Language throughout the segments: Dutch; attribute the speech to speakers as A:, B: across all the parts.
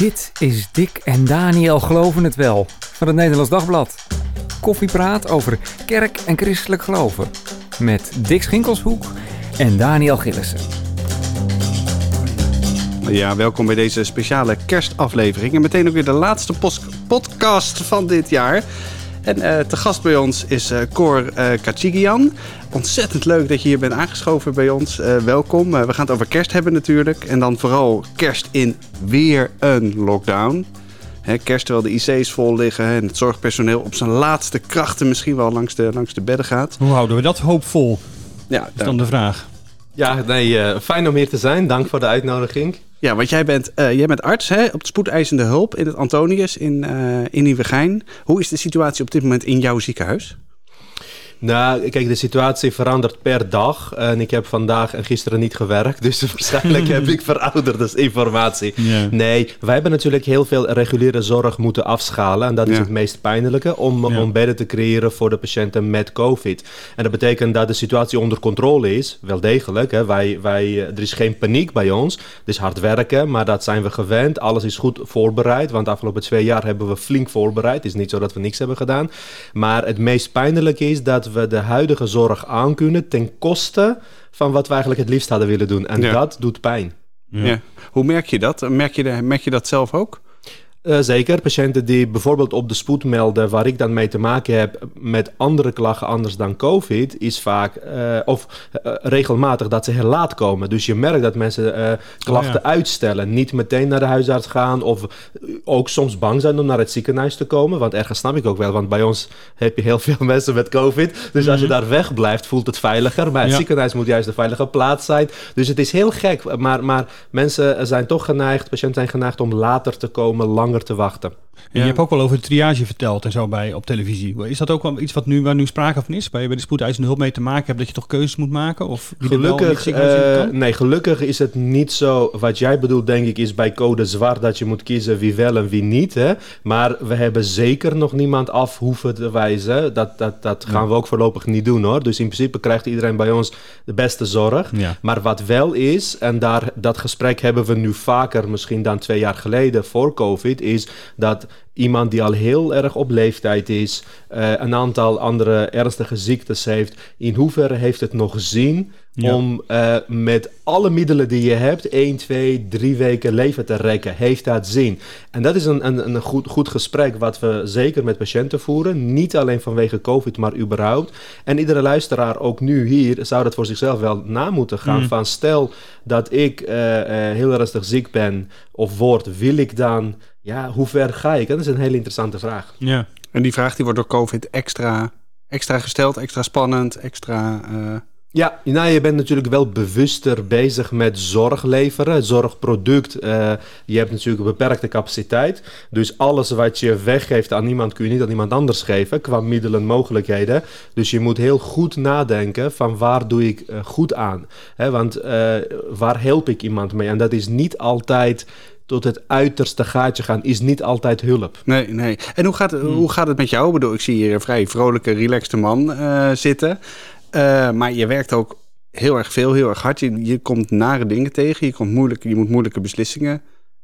A: Dit is Dick en Daniel Geloven het Wel van het Nederlands Dagblad. Koffiepraat over kerk en christelijk geloven. Met Dick Schinkelshoek en Daniel Gillissen.
B: Ja, welkom bij deze speciale kerstaflevering. En meteen ook weer de laatste podcast van dit jaar. En uh, te gast bij ons is uh, Cor uh, Kachigian. Ontzettend leuk dat je hier bent aangeschoven bij ons. welkom. we gaan het over kerst hebben natuurlijk. En dan vooral kerst in weer een lockdown. Hè, kerst terwijl de IC's vol liggen en het zorgpersoneel op zijn laatste krachten misschien wel langs de, langs de bedden gaat.
C: Hoe houden we dat hoopvol? Ja, is dan de vraag.
D: Ja, nee, fijn om hier te zijn. Dank voor de uitnodiging.
B: Ja, want jij bent, uh, jij bent arts hè, op de spoedeisende hulp in het Antonius in, uh, in Nieuwegein. Hoe is de situatie op dit moment in jouw ziekenhuis?
D: Nou, kijk, de situatie verandert per dag. En ik heb vandaag en gisteren niet gewerkt. Dus waarschijnlijk heb ik verouderde informatie. Nee, wij hebben natuurlijk heel veel reguliere zorg moeten afschalen. En dat is het meest pijnlijke. Om, om bedden te creëren voor de patiënten met COVID. En dat betekent dat de situatie onder controle is. Wel degelijk. Hè. Wij, wij, er is geen paniek bij ons. Het is hard werken, maar dat zijn we gewend. Alles is goed voorbereid. Want de afgelopen twee jaar hebben we flink voorbereid. Het is niet zo dat we niks hebben gedaan. Maar het meest pijnlijke is dat we de huidige zorg aankunnen ten koste van wat we eigenlijk het liefst hadden willen doen. En dat doet pijn.
B: Ja. Hoe merk je dat? Merk je, de, merk je dat zelf ook?
D: Uh, zeker. Patiënten die bijvoorbeeld op de spoed melden, waar ik dan mee te maken heb met andere klachten anders dan COVID, is vaak uh, of uh, regelmatig dat ze heel laat komen. Dus je merkt dat mensen klachten oh, ja. uitstellen, niet meteen naar de huisarts gaan of ook soms bang zijn om naar het ziekenhuis te komen. Want ergens snap ik ook wel, want bij ons heb je heel veel mensen met COVID. Dus als je mhm. daar weg blijft, voelt het veiliger. Maar het ziekenhuis moet juist de veilige plaats zijn. Dus het is heel gek. Maar, maar mensen zijn toch geneigd, patiënten zijn geneigd om later te komen, lang te wachten.
C: En je hebt ook wel over de triage verteld en zo bij op televisie. Is dat ook wel iets wat nu, waar nu sprake van is? Waar je bij de spoedeisende hulp mee te maken hebt dat je toch keuzes moet maken? Of
D: gelukkig, uh, nee, gelukkig is het niet zo. Wat jij bedoelt, denk ik, is bij code zwart dat je moet kiezen wie wel en wie niet. Hè? Maar we hebben zeker nog niemand af hoeven te wijzen. Dat, dat, dat gaan we ook voorlopig niet doen hoor. Dus in principe krijgt iedereen bij ons de beste zorg. Maar wat wel is, en daar, dat gesprek hebben we nu vaker misschien dan twee jaar geleden voor COVID, is dat iemand die al heel erg op leeftijd is, uh, een aantal andere ernstige ziektes heeft, in hoeverre heeft het nog zin om uh, met alle middelen die je hebt, 1, 2, 3 weken leven te rekken? Heeft dat zin? En dat is een, een, een goed, goed gesprek wat we zeker met patiënten voeren. Niet alleen vanwege COVID, maar überhaupt. En iedere luisteraar, ook nu hier, zou dat voor zichzelf wel na moeten gaan. Mm. Van stel dat ik uh, heel ernstig ziek ben of word, wil ik dan ja, hoe ver ga ik? Dat is een hele interessante vraag.
B: Ja. En die vraag die wordt door COVID extra, extra gesteld, extra spannend, extra...
D: Ja, nou, je bent natuurlijk wel bewuster bezig met zorg leveren, zorgproduct. Uh, je hebt natuurlijk een beperkte capaciteit. Dus alles wat je weggeeft aan iemand kun je niet aan iemand anders geven qua middelen en mogelijkheden. Dus je moet heel goed nadenken van waar doe ik uh, goed aan. Hè, want waar help ik iemand mee? En dat is niet altijd tot het uiterste gaatje gaan is niet altijd hulp.
B: Nee, nee. En hoe gaat, hmm. hoe gaat het met jou? Ik bedoel, ik zie hier een vrij vrolijke, relaxte man uh, zitten. Uh, maar je werkt ook heel erg veel, heel erg hard. Je, je komt nare dingen tegen. Je, komt moeilijke, je moet moeilijke beslissingen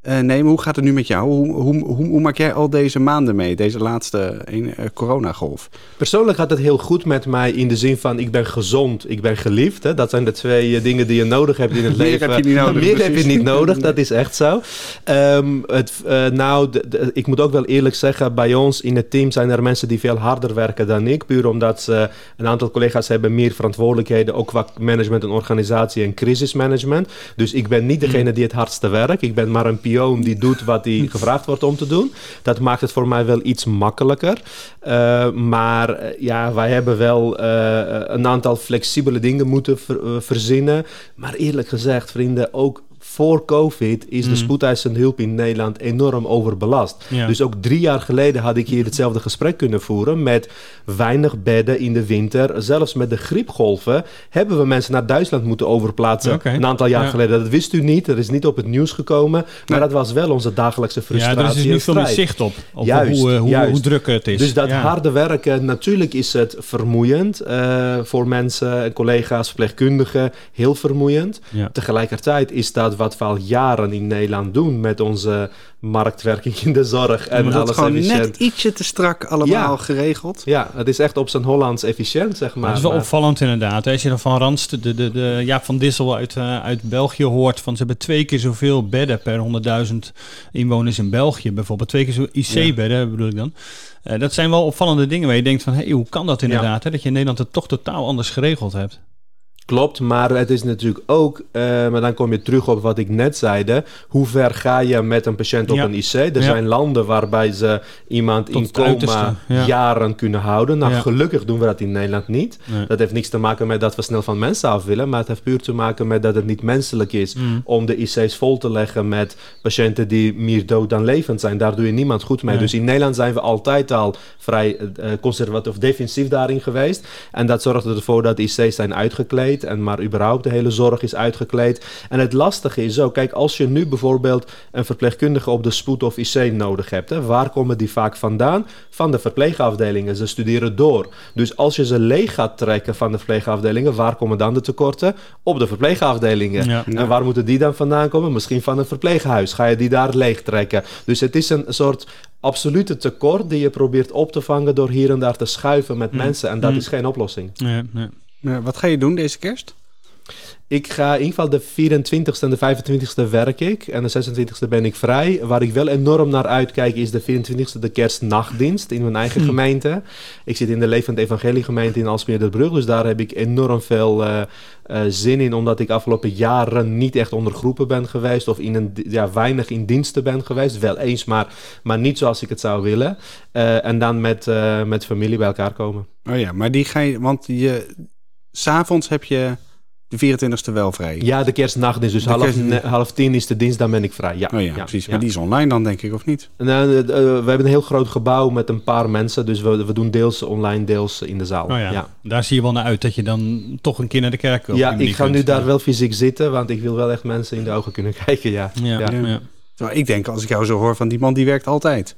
B: uh, nemen. Hoe gaat het nu met jou? Hoe, hoe, hoe, hoe, maak jij al deze maanden mee, deze laatste uh, coronagolf?
D: Persoonlijk gaat het heel goed met mij in de zin van ik ben gezond, ik ben geliefd. Hè? Dat zijn de twee dingen die je nodig hebt in het
B: Meer
D: leven.
B: Heb je niet nodig,
D: Meer heb je niet nodig, dat is echt zo. Um, het, nou, ik moet ook wel eerlijk zeggen, bij ons in het team zijn er mensen die veel harder werken dan ik. Puur omdat ze, een aantal collega's hebben meer verantwoordelijkheden, ook qua management en organisatie en crisismanagement. Dus ik ben niet degene die het hardste werkt. Ik ben maar een pion die doet wat hij gevraagd wordt om te doen. Dat maakt het voor mij wel iets makkelijker. Uh, maar eh, ja, wij hebben wel uh, een aantal flexibele dingen moeten ver, verzinnen. Maar eerlijk gezegd, vrienden, ook voor COVID is de mm. spoedeisende hulp in Nederland enorm overbelast. Dus ook drie jaar geleden had ik hier hetzelfde gesprek kunnen voeren met weinig bedden in de winter. Zelfs met de griepgolven hebben we mensen naar Duitsland moeten overplaatsen. Een aantal jaar geleden. Dat wist u niet. Dat is niet op het nieuws gekomen. Maar dat was wel onze dagelijkse frustratie. Ja, er
C: is nu veel meer zicht op. op juist, hoe, hoe, hoe, druk het is.
D: Dus dat harde werken, natuurlijk is het vermoeiend uh, voor mensen, collega's, verpleegkundigen. Heel vermoeiend. Tegelijkertijd is dat wat wat we al jaren in Nederland doen met onze marktwerking in de zorg en alles
B: gewoon
D: efficiënt.
B: net ietsje te strak allemaal
D: Ja.
B: geregeld.
D: Ja, het is echt op zijn Hollands efficiënt, zeg maar.
C: dat is wel
D: Maar-
C: opvallend inderdaad. Als je dan van Randst, de, de, de Jaap van Dissel uit, eh, uit België hoort... van ze hebben twee keer zoveel bedden per 100.000 inwoners in België. Bijvoorbeeld twee keer zo IC-bedden bedoel ik dan. Eh, dat zijn wel opvallende dingen waar je denkt van... Hey, hoe kan dat inderdaad? Hè? Dat je in Nederland het toch totaal anders geregeld hebt.
D: Klopt, maar het is natuurlijk ook, eh, maar dan kom je terug op wat ik net zeide. Hoe ver ga je met een patiënt op
C: Ja.
D: een IC? Er
C: Ja.
D: zijn landen waarbij ze iemand
C: Tot
D: in coma
C: ja.
D: jaren kunnen houden. Nou, gelukkig doen we dat in Nederland niet.
C: Nee.
D: Dat heeft niks te maken met dat we snel van mensen af willen, maar het heeft puur te maken met dat het niet menselijk is
C: Mm.
D: om de IC's vol te leggen met patiënten die meer dood dan levend zijn. Daar doe je niemand goed mee.
C: Nee.
D: Dus in Nederland zijn we altijd al vrij eh, conservatief of defensief daarin geweest. En dat zorgde ervoor dat de IC's zijn uitgekleed en maar überhaupt de hele zorg is uitgekleed. En het lastige is ook, kijk, als je nu bijvoorbeeld een verpleegkundige op de spoed of IC nodig hebt, hè, waar komen die vaak vandaan? Van de verpleegafdelingen. Ze studeren door. Dus als je ze leeg gaat trekken van de verpleegafdelingen, waar komen dan de tekorten? Op de verpleegafdelingen.
C: Ja.
D: En waar moeten die dan vandaan komen? Misschien van een verpleeghuis. Ga je die daar leeg trekken? Dus het is een soort absolute tekort die je probeert op te vangen door hier en daar te schuiven met
C: Mm.
D: mensen. En dat
C: Mm.
D: is geen oplossing.
C: Nee, nee.
B: Wat ga je doen deze kerst?
D: Ik ga in ieder geval de 24ste en de 25ste werk ik. En de 26ste ben ik vrij. Waar ik wel enorm naar uitkijk is de 24ste, de kerstnachtdienst in mijn eigen
C: Hm.
D: gemeente. Ik zit in de Levend Evangelie gemeente in Alsmeer-de-Brug. Dus daar heb ik enorm veel eh, eh, zin in. Omdat ik afgelopen jaren niet echt onder groepen ben geweest. Of in een, ja, weinig in diensten ben geweest. Wel eens, maar, maar niet zoals ik het zou willen. Eh, en dan met, met familie bij elkaar komen.
B: Oh ja, maar die ga je, want je, s'avonds heb je de 24ste wel vrij.
D: Ja, de kerstnachtdienst. Dus
B: De
D: half, half tien is de dienst, dan ben ik vrij. Ja,
B: Oh ja, precies. Maar die is online dan, denk ik, of niet?
D: Nou, eh, eh, we hebben een heel groot gebouw met een paar mensen. Dus we, we doen deels online, deels in de zaal.
C: Oh ja.
D: ja.
C: daar zie je wel naar uit dat je dan toch een keer naar de kerk die
D: Ja, ik ga
C: kunt.
D: nu daar wel fysiek zitten, want ik wil wel echt mensen in de ogen kunnen kijken, ja.
C: Ja,
D: Ja.
C: ja.
B: Terwijl ik denk, als ik jou zo hoor, van die man die werkt altijd.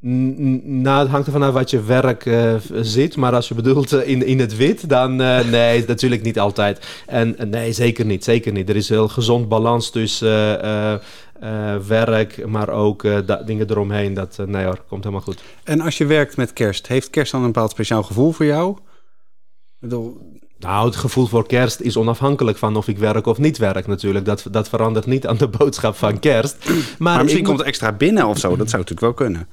D: Nou, het hangt ervan af wat je werk eh, zit. Maar als je bedoelt eh, in, in het wit, dan eh, nee, natuurlijk niet altijd. En nee, zeker niet, zeker niet. Er is heel gezond balans tussen werk, maar ook dingen eromheen. Dat, nee hoor, komt helemaal goed.
B: En als je werkt met kerst, heeft kerst dan een bepaald speciaal gevoel voor jou? Ik bedoel,
D: Nou, het gevoel voor kerst is onafhankelijk van of ik werk of niet werk natuurlijk. Dat, dat verandert niet aan de boodschap van kerst. Maar,
B: maar, misschien komt het extra binnen of zo. Dat zou natuurlijk wel kunnen.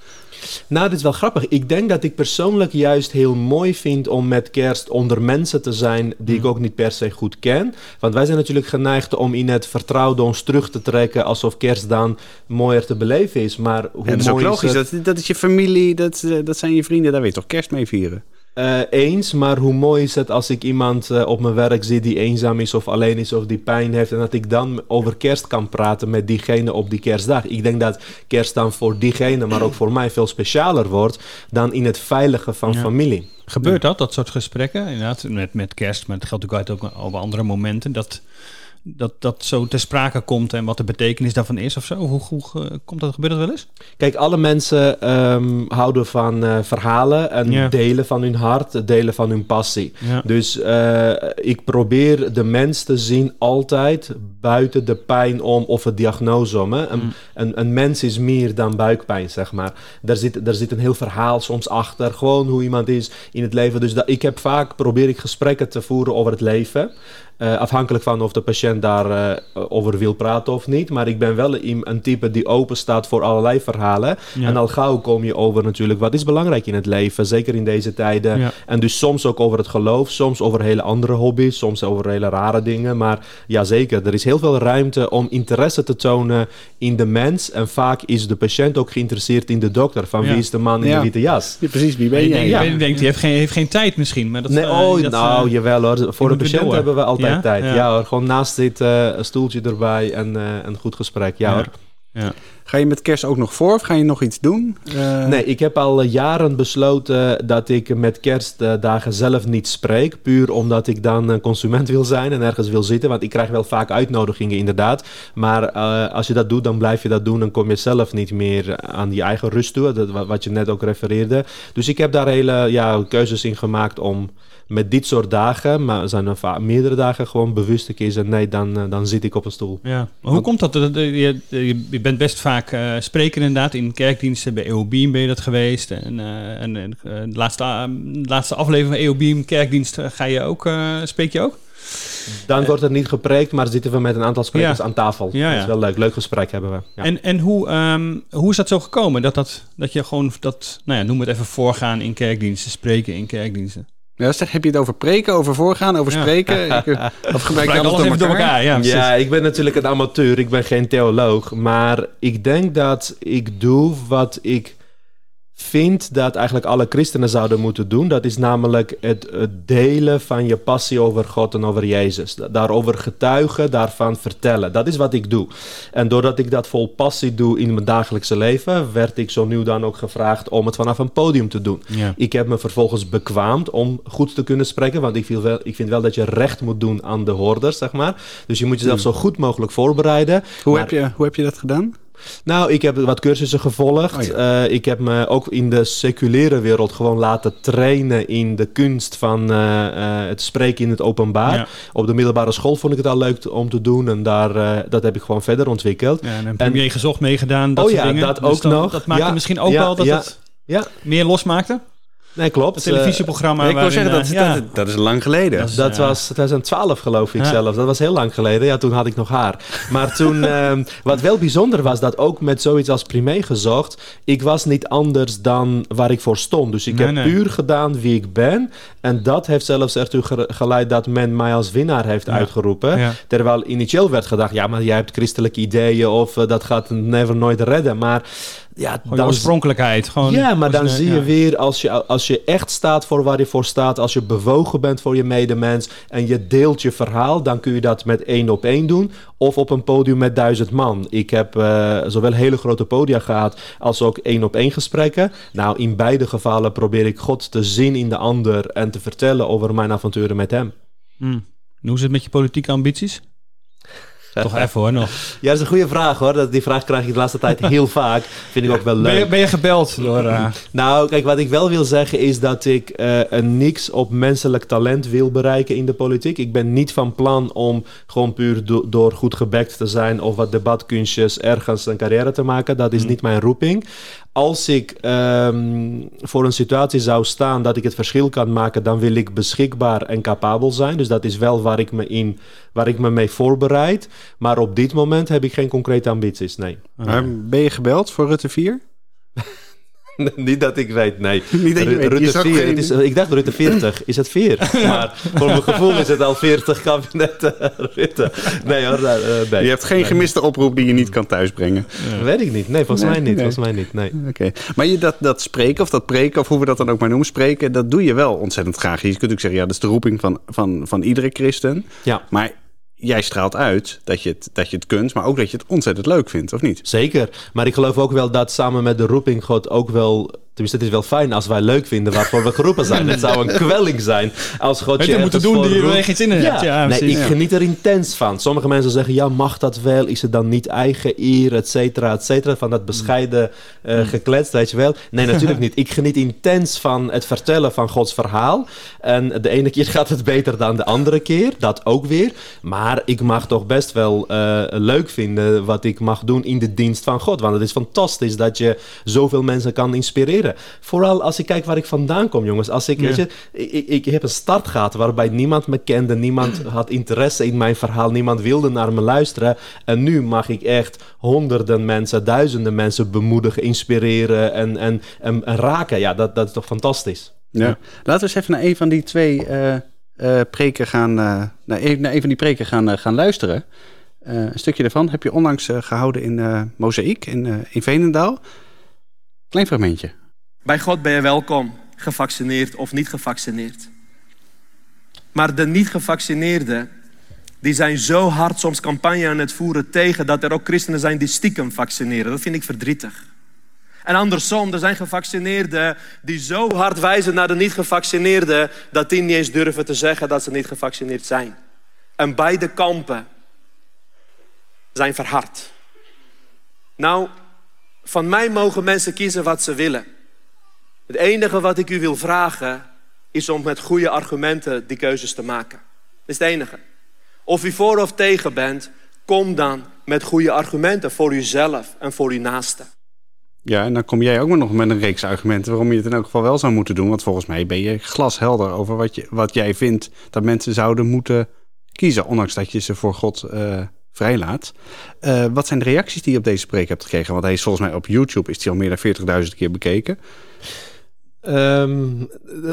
D: Nou, dit is wel grappig. Ik denk dat ik persoonlijk juist heel mooi vind om met kerst onder mensen te zijn die ik ook niet per se goed ken. Want wij zijn natuurlijk geneigd om in het vertrouwde ons terug te trekken alsof kerst dan mooier te beleven is. Maar hoe
B: Ja, dat is ook logisch.
D: het?
B: Dat, dat is je familie, dat, eh, dat zijn je vrienden. Daar weet je toch kerst mee vieren?
D: Eh, eens, maar hoe mooi is het als ik iemand eh, op mijn werk zie die eenzaam is of alleen is of die pijn heeft en dat ik dan over kerst kan praten met diegene op die kerstdag. Ik denk dat kerst dan voor diegene, maar ook voor mij veel specialer wordt dan in het veilige van
C: Ja.
D: familie.
C: Gebeurt dat, dat soort gesprekken? Inderdaad, met, met kerst, maar het geldt ook op andere momenten. Dat, dat dat zo ter sprake komt en wat de betekenis daarvan is of zo? Hoe, hoe eh, komt dat, gebeurt dat wel eens?
D: Kijk, alle mensen ehm, houden van eh, verhalen en delen van hun hart, delen van hun passie. Dus eh, ik probeer de mens te zien altijd buiten de pijn om of het diagnose om. Hè. Een,
C: Mm.
D: een, een mens is meer dan buikpijn, zeg maar. Daar zit, daar zit een heel verhaal soms achter. Gewoon hoe iemand is in het leven. Dus dat, ik heb vaak, probeer ik gesprekken te voeren over het leven. Eh, afhankelijk van of de patiënt daar eh, over wil praten of niet. Maar ik ben wel een, een type die open staat voor allerlei verhalen.
C: Ja.
D: En al gauw kom je over natuurlijk wat is belangrijk in het leven. Zeker in deze tijden.
C: Ja.
D: En dus soms ook over het geloof, soms over hele andere hobby's, soms over hele rare dingen. Maar ja, zeker, er is heel veel ruimte om interesse te tonen in de mens. En vaak is de patiënt ook geïnteresseerd in de dokter. Van
C: Ja.
D: wie is de man in
B: Ja.
D: de witte jas?
B: Ja, precies, wie ben
C: Je
B: jij?
C: je denkt, die heeft geen, heeft geen tijd misschien. Maar dat,
D: nee,
C: eh,
D: oh,
C: dat,
D: nou, jawel hoor. Voor de patiënt hebben we altijd
C: Ja?
D: Tijd.
C: Ja.
D: Ja. hoor, gewoon naast zitten, een stoeltje erbij en eh, een goed gesprek. Ja,
C: Ja.
D: hoor.
C: ja.
B: Ga je met kerst ook nog voor of ga je nog iets doen? Eh,
D: Nee, ik heb al eh, jaren besloten dat ik met kerstdagen zelf niet spreek. Puur omdat ik dan een consument wil zijn en ergens wil zitten. Want ik krijg wel vaak uitnodigingen, inderdaad. Maar eh, als je dat doet, dan blijf je dat doen. En kom je zelf niet meer aan die eigen rust toe. Dat, wat wat je net ook refereerde. Dus ik heb daar hele ja, keuzes in gemaakt om met dit soort dagen, maar zijn er vaak meerdere dagen gewoon bewust te kiezen. Nee, dan, eh, dan zit ik op een stoel.
C: Ja. Maar hoe komt dat? Dat- dat- Je, je bent best vaak eh, spreker inderdaad in kerkdiensten. Bij EOBeam ben je dat geweest. En, eh, en, de, laatste, de laatste aflevering van EOBeam kerkdienst ga je ook, spreek je ook?
D: Dan wordt er niet gepreekt, maar zitten we met een aantal sprekers
C: Ja.
D: aan tafel.
C: Ja,
D: Dat
C: ja.
D: is wel leuk. Leuk gesprek hebben we. Ja.
C: En, en hoe, ehm, hoe is dat zo gekomen? Dat, dat, dat je gewoon dat, nou ja, noem het even voorgaan in kerkdiensten, spreken in kerkdiensten.
B: Ja, zeg, heb je het over preken, over voorgaan, over
C: Ja.
B: spreken? Ik- of gebruik je alles
C: alles even door elkaar. Ja, precies.
D: Ja, ik ben natuurlijk een amateur, ik ben geen theoloog. Maar ik denk dat ik doe wat ik vind dat eigenlijk alle christenen zouden moeten doen. Dat is namelijk het, het delen van je passie over God en over Jezus. Da- Daarover getuigen, daarvan vertellen. Dat is wat ik doe. En doordat ik dat vol passie doe in mijn dagelijkse leven, werd ik zo nu dan ook gevraagd om het vanaf een podium te doen.
C: Ja.
D: Ik heb me vervolgens bekwaamd om goed te kunnen spreken, want ik vind, wel, ik vind wel dat je recht moet doen aan de hoorders, zeg maar. Dus je moet jezelf zo goed mogelijk voorbereiden.
B: Hoe,
D: Maar-
B: heb je, hoe heb je dat gedaan?
D: Nou, ik heb wat cursussen gevolgd.
B: Oh
D: Eh, ik heb me ook in de seculiere wereld gewoon laten trainen in de kunst van eh, eh, het spreken in het openbaar.
C: Ja.
D: Op de middelbare school vond ik het al leuk om te doen en daar, dat heb ik gewoon verder ontwikkeld.
C: Ja, en een premier gezocht meegedaan, dat
D: Oh
C: soort
D: ja,
C: dingen.
D: dat
C: Dus
D: ook nog.
C: Dat maakte misschien ook wel dat het
D: Ja,
C: meer losmaakte.
D: Nee, klopt.
C: Het televisieprogramma
B: ik wil zeggen, dat,
C: eh, ja,
B: dat, dat is lang geleden.
C: Dat is-
D: Dat was 2012 geloof ik
C: Ja.
D: zelf. Dat was heel lang geleden. Ja, toen had ik nog haar. Maar toen, ehm, wat wel bijzonder was, dat ook met zoiets als Primé gezocht, ik was niet anders dan waar ik voor stond. Dus ik
C: Nee,
D: heb
C: nee.
D: puur gedaan wie ik ben. En dat heeft zelfs ertoe ge- geleid dat men mij als winnaar heeft
C: Ja.
D: uitgeroepen. Terwijl initieel werd gedacht, ja, maar jij hebt christelijke ideeën of eh, dat gaat never nooit redden. Maar ja, dan
C: oorspronkelijkheid. Gewoon
D: ja, maar dan zie je weer, als je, als je echt staat voor waar je voor staat, als je bewogen bent voor je medemens en je deelt je verhaal, dan kun je dat met één op één doen of op een podium met duizend man. Ik heb eh, zowel hele grote podia gehad als ook één op één gesprekken. Nou, in beide gevallen probeer ik God te zien in de ander en te vertellen over mijn avonturen met hem.
C: Hm. En Hoe is het met je politieke ambities? Toch even hoor nog.
D: Ja, dat is een goede vraag hoor. Dat- Die vraag krijg ik de laatste tijd heel vaak. Vind ik ook wel leuk.
C: Ben je, ben je gebeld door... eh,
D: Nou, kijk, wat ik wel wil zeggen is dat ik eh, een niks op menselijk talent wil bereiken in de politiek. Ik ben niet van plan om gewoon puur do- door goed gebekt te zijn of wat debatkunstjes ergens een carrière te maken. Dat is niet mijn roeping. Als ik ehm, voor een situatie zou staan dat ik het verschil kan maken, dan wil ik beschikbaar en capabel zijn. Dus dat is wel waar ik me, in, waar ik me mee voorbereid. Maar op dit moment heb ik geen concrete ambities, nee.
B: Maar ben je gebeld voor Rutte 4?
D: Niet dat ik weet, nee.
B: Niet dat je
D: Ru-
B: weet. Je
D: Rutte
B: zag
D: 4,
B: geen-
D: het is, ik dacht Rutte 40. Is het 4? Maar voor mijn gevoel is het al 40 kabinetten Rutte. Nee hoor, eh, eh, nee.
B: Je hebt geen gemiste oproep die je niet kan thuisbrengen.
D: Weet ik niet. Nee, volgens
B: Nee,
D: mij niet.
B: nee.
D: Volgens mij niet, nee.
B: Oké. Maar je, dat, dat spreken of dat preken, of hoe we dat dan ook maar noemen, spreken, dat doe je wel ontzettend graag. Je kunt ook zeggen, ja, dat is de roeping van, van, van iedere christen.
D: Ja,
B: Maar jij straalt uit dat je, het, dat je het kunt, maar ook dat je het ontzettend leuk vindt, of niet?
D: zeker. Maar ik geloof ook wel dat samen met de roeping God ook wel... Tenminste, het is wel fijn als wij leuk vinden waarvoor we geroepen zijn. Het zou een kwelling zijn als God je
C: je moeten doen die je
D: roept.
C: geen zin in hebt. Ja,
D: nee, ik geniet er intens van. Sommige mensen zeggen, ja, mag dat wel? Is het dan niet eigen eer, et cetera, et cetera? Van dat bescheiden eh geklets, weet je wel? Nee, natuurlijk niet. Ik geniet intens van het vertellen van Gods verhaal. En de ene keer gaat het beter dan de andere keer. Dat ook weer. Maar ik mag toch best wel eh, leuk vinden wat ik mag doen in de dienst van God. Want het is fantastisch dat je zoveel mensen kan inspireren. Vooral als ik kijk waar ik vandaan kom, jongens. Als ik, weet je, ik, ik, ik heb een start gehad waarbij niemand me kende, niemand had interesse in mijn verhaal, niemand wilde naar me luisteren. En nu mag ik echt honderden mensen, duizenden mensen bemoedigen, inspireren en, en, en, en raken. Ja, dat, dat is toch fantastisch.
B: Ja. Laten we eens even naar een van die twee eh, eh, preken gaan, eh, naar, een, naar een van die preken gaan, gaan luisteren. Eh, een stukje daarvan heb je onlangs eh, gehouden in eh Mozaïek in, eh, in Veenendaal. Klein fragmentje.
E: Bij God ben je welkom, gevaccineerd of niet gevaccineerd. Maar de niet gevaccineerden, die zijn zo hard soms campagne aan het voeren tegen dat er ook christenen zijn die stiekem vaccineren. Dat vind ik verdrietig. En andersom, er zijn gevaccineerden die zo hard wijzen naar de niet gevaccineerden dat die niet eens durven te zeggen dat ze niet gevaccineerd zijn. En beide kampen zijn verhard. Nou, van mij mogen mensen kiezen wat ze willen. Het enige wat ik u wil vragen is om met goede argumenten die keuzes te maken. Dat is het enige. Of je voor of tegen bent, kom dan met goede argumenten voor jezelf en voor je naaste.
B: Ja, en dan kom jij ook maar nog met een reeks argumenten waarom je het in elk geval wel zou moeten doen. Want volgens mij ben je glashelder over wat, je, wat jij vindt dat mensen zouden moeten kiezen, ondanks dat je ze voor God uh, vrijlaat. Uh, wat zijn de reacties die je op deze preek hebt gekregen? Want hij is volgens mij op YouTube is hij al meer dan 40.000 keer bekeken.
D: Um,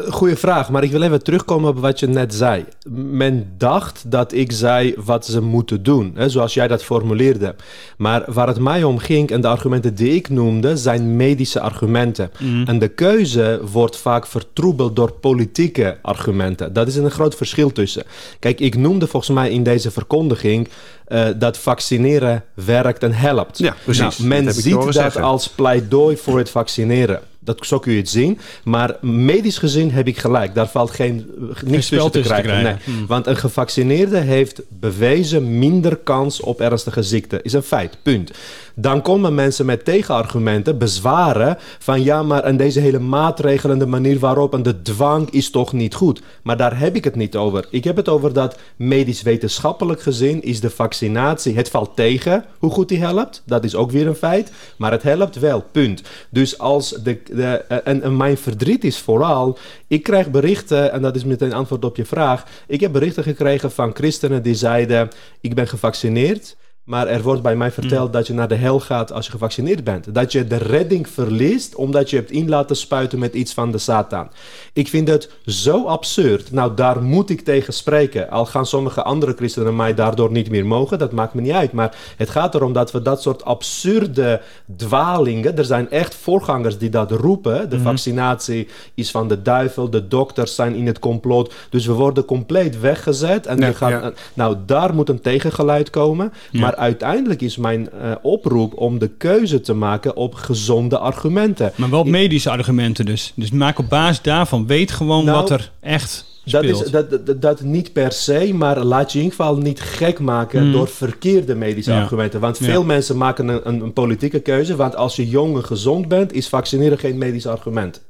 D: goeie vraag, maar ik wil even terugkomen op wat je net zei. Men dacht dat ik zei wat ze moeten doen, hè, zoals jij dat formuleerde. Maar waar het mij om ging en de argumenten die ik noemde, zijn medische argumenten. Mm. En de keuze wordt vaak vertroebeld door politieke argumenten. Dat is een groot verschil tussen. Kijk, ik noemde volgens mij in deze verkondiging uh, dat vaccineren werkt en helpt.
B: Ja, precies.
D: Nou, men ziet dat als pleidooi voor het vaccineren. Dat, zo kun je het zien. Maar medisch gezien heb ik gelijk. Daar valt geen, niets tussen te krijgen. Nee. Hmm. Want een gevaccineerde heeft bewezen minder kans op ernstige ziekte. Is een feit. Punt. Dan komen mensen met tegenargumenten, bezwaren van ja, maar en deze hele maatregelen, de manier waarop en de dwang is toch niet goed. Maar daar heb ik het niet over. Ik heb het over dat medisch wetenschappelijk gezien is de vaccinatie, het valt tegen hoe goed die helpt. Dat is ook weer een feit. Maar het helpt wel, punt. Dus als de, de en, en mijn verdriet is vooral, ik krijg berichten, en dat is meteen antwoord op je vraag. Ik heb berichten gekregen van christenen die zeiden, ik ben gevaccineerd. Maar er wordt bij mij verteld mm. dat je naar de hel gaat als je gevaccineerd bent. Dat je de redding verliest omdat je hebt in laten spuiten met iets van de Satan. Ik vind het zo absurd. Nou, daar moet ik tegen spreken. Al gaan sommige andere christenen mij daardoor niet meer mogen, dat maakt me niet uit. Maar het gaat erom dat we dat soort absurde dwalingen. Er zijn echt voorgangers die dat roepen. De mhm. vaccinatie is van de duivel, de dokters zijn in het complot. Dus we worden compleet weggezet. En ja, gaat, Nou, daar moet een tegengeluid komen. Maar uiteindelijk is mijn uh, oproep om de keuze te maken op gezonde argumenten.
C: Maar wel medische argumenten dus. Dus maak op basis daarvan, weet gewoon nou, wat er echt
D: dat is dat, dat, dat, niet per se, maar laat je in ieder geval niet gek maken hmm. door verkeerde medische argumenten. Want veel mensen maken een, een, een, politieke keuze. Want als je jong en gezond bent, is vaccineren geen medisch argument.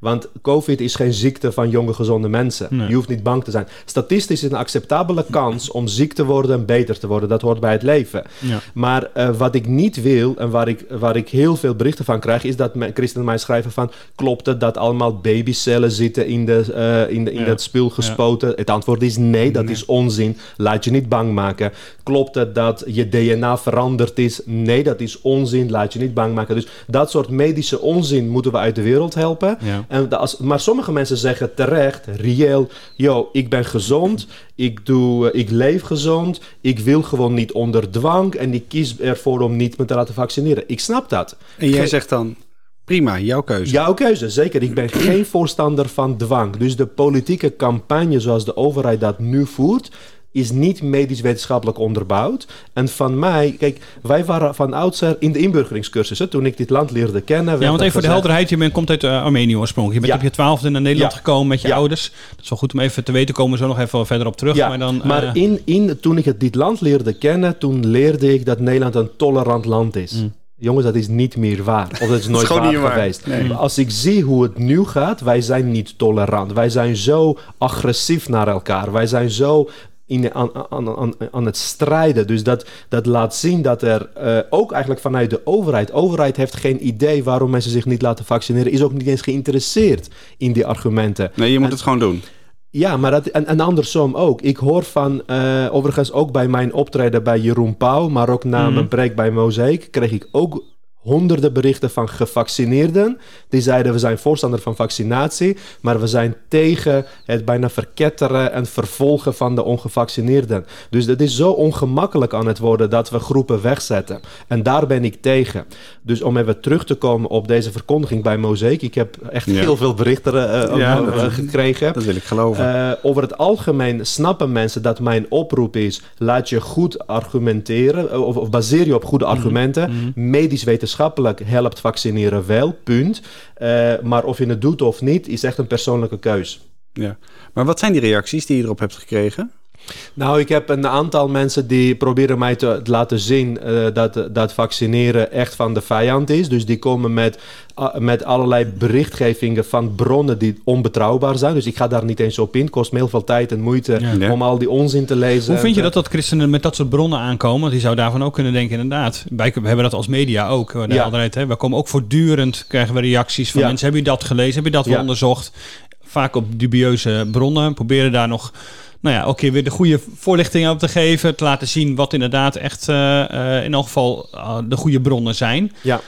D: Want COVID is geen ziekte van jonge, gezonde mensen. Je hoeft niet bang te zijn. Statistisch is een acceptabele kans om ziek te worden en beter te worden. Dat hoort bij het leven. Ja. Maar uh, wat ik niet wil en waar ik, waar ik heel veel berichten van krijg, is dat christenen mij schrijven van klopt het dat allemaal babycellen zitten in, de, uh, in, de, in dat spul gespoten? Het antwoord is nee, dat is onzin. Laat je niet bang maken. Klopt het dat je DNA veranderd is? Nee, dat is onzin. Laat je niet bang maken. Dus dat soort medische onzin moeten we uit de wereld helpen. En als, maar sommige mensen zeggen terecht, reëel, yo, ik ben gezond, ik, doe, ik leef gezond, ik wil gewoon niet onder dwang en ik kies ervoor om niet me te laten vaccineren. Ik snap dat.
B: En jij zegt dan, prima, jouw keuze.
D: Jouw keuze, zeker. Ik ben geen voorstander van dwang. Dus de politieke campagne zoals de overheid dat nu voert, is niet medisch-wetenschappelijk onderbouwd. En van mij, kijk, wij waren van oudsher in de inburgeringscursussen toen ik dit land leerde kennen.
C: Ja, want even voor de helderheid, je bent, komt uit uh, Armenië oorspronkelijk. Je bent op je twaalfde naar Nederland gekomen met je ouders. Dat is wel goed om even te weten, komen we zo nog even verder op terug.
D: maar dan, maar uh... in, in, toen ik het, dit land leerde kennen, toen leerde ik dat Nederland een tolerant land is. Mm. Jongens, dat is niet meer waar. Of dat is nooit waar, geweest. Als ik zie hoe het nu gaat, wij zijn niet tolerant. Wij zijn zo agressief naar elkaar. Wij zijn zo in, aan, aan, aan, aan het strijden. Dus dat, dat laat zien dat er uh, ook eigenlijk vanuit de overheid... overheid heeft geen idee waarom mensen zich niet laten vaccineren... is ook niet eens geïnteresseerd in die argumenten.
B: Nee, je moet het gewoon doen.
D: Ja, maar dat, en, en andersom ook. Ik hoor van, uh, overigens ook bij mijn optreden bij Jeroen Pauw... maar ook na mm. mijn preek bij Mozaïek... kreeg ik ook honderden berichten van gevaccineerden. Die zeiden we zijn voorstander van vaccinatie, maar we zijn tegen het bijna verketteren en vervolgen van de ongevaccineerden. Dus het is zo ongemakkelijk aan het worden dat we groepen wegzetten. En daar ben ik tegen. Dus om even terug te komen op deze verkondiging bij Mozaïek. Ik heb echt heel veel berichten uh, gekregen.
B: Dat wil ik geloven.
D: over het algemeen snappen mensen dat mijn oproep is: laat je goed argumenteren, of, of baseer je op goede mhm. argumenten. Mhm. Medisch wetenschappelijk wetenschappelijk helpt vaccineren wel, punt. Uh, maar of je het doet of niet, is echt een persoonlijke keus.
B: Ja, maar wat zijn die reacties die je erop hebt gekregen?
D: Nou, ik heb een aantal mensen die proberen mij te laten zien uh, dat, dat vaccineren echt van de vijand is. Dus die komen met, uh, met allerlei berichtgevingen van bronnen die onbetrouwbaar zijn. Dus ik ga daar niet eens op in. Het kost me heel veel tijd en moeite ja. om al die onzin te lezen.
C: Hoe vind je dat dat christenen met dat soort bronnen aankomen? Want die zou daarvan ook kunnen denken, inderdaad. Wij we hebben dat als media ook. We, ja. altijd, hè? we komen ook voortdurend, krijgen we reacties van mensen. Heb je dat gelezen? Heb je dat wel onderzocht? Vaak op dubieuze bronnen. Proberen daar nog nou ja, ook keer weer de goede voorlichting op te geven. Te laten zien wat inderdaad echt uh, uh, in elk geval uh, de goede bronnen zijn.
D: Ja.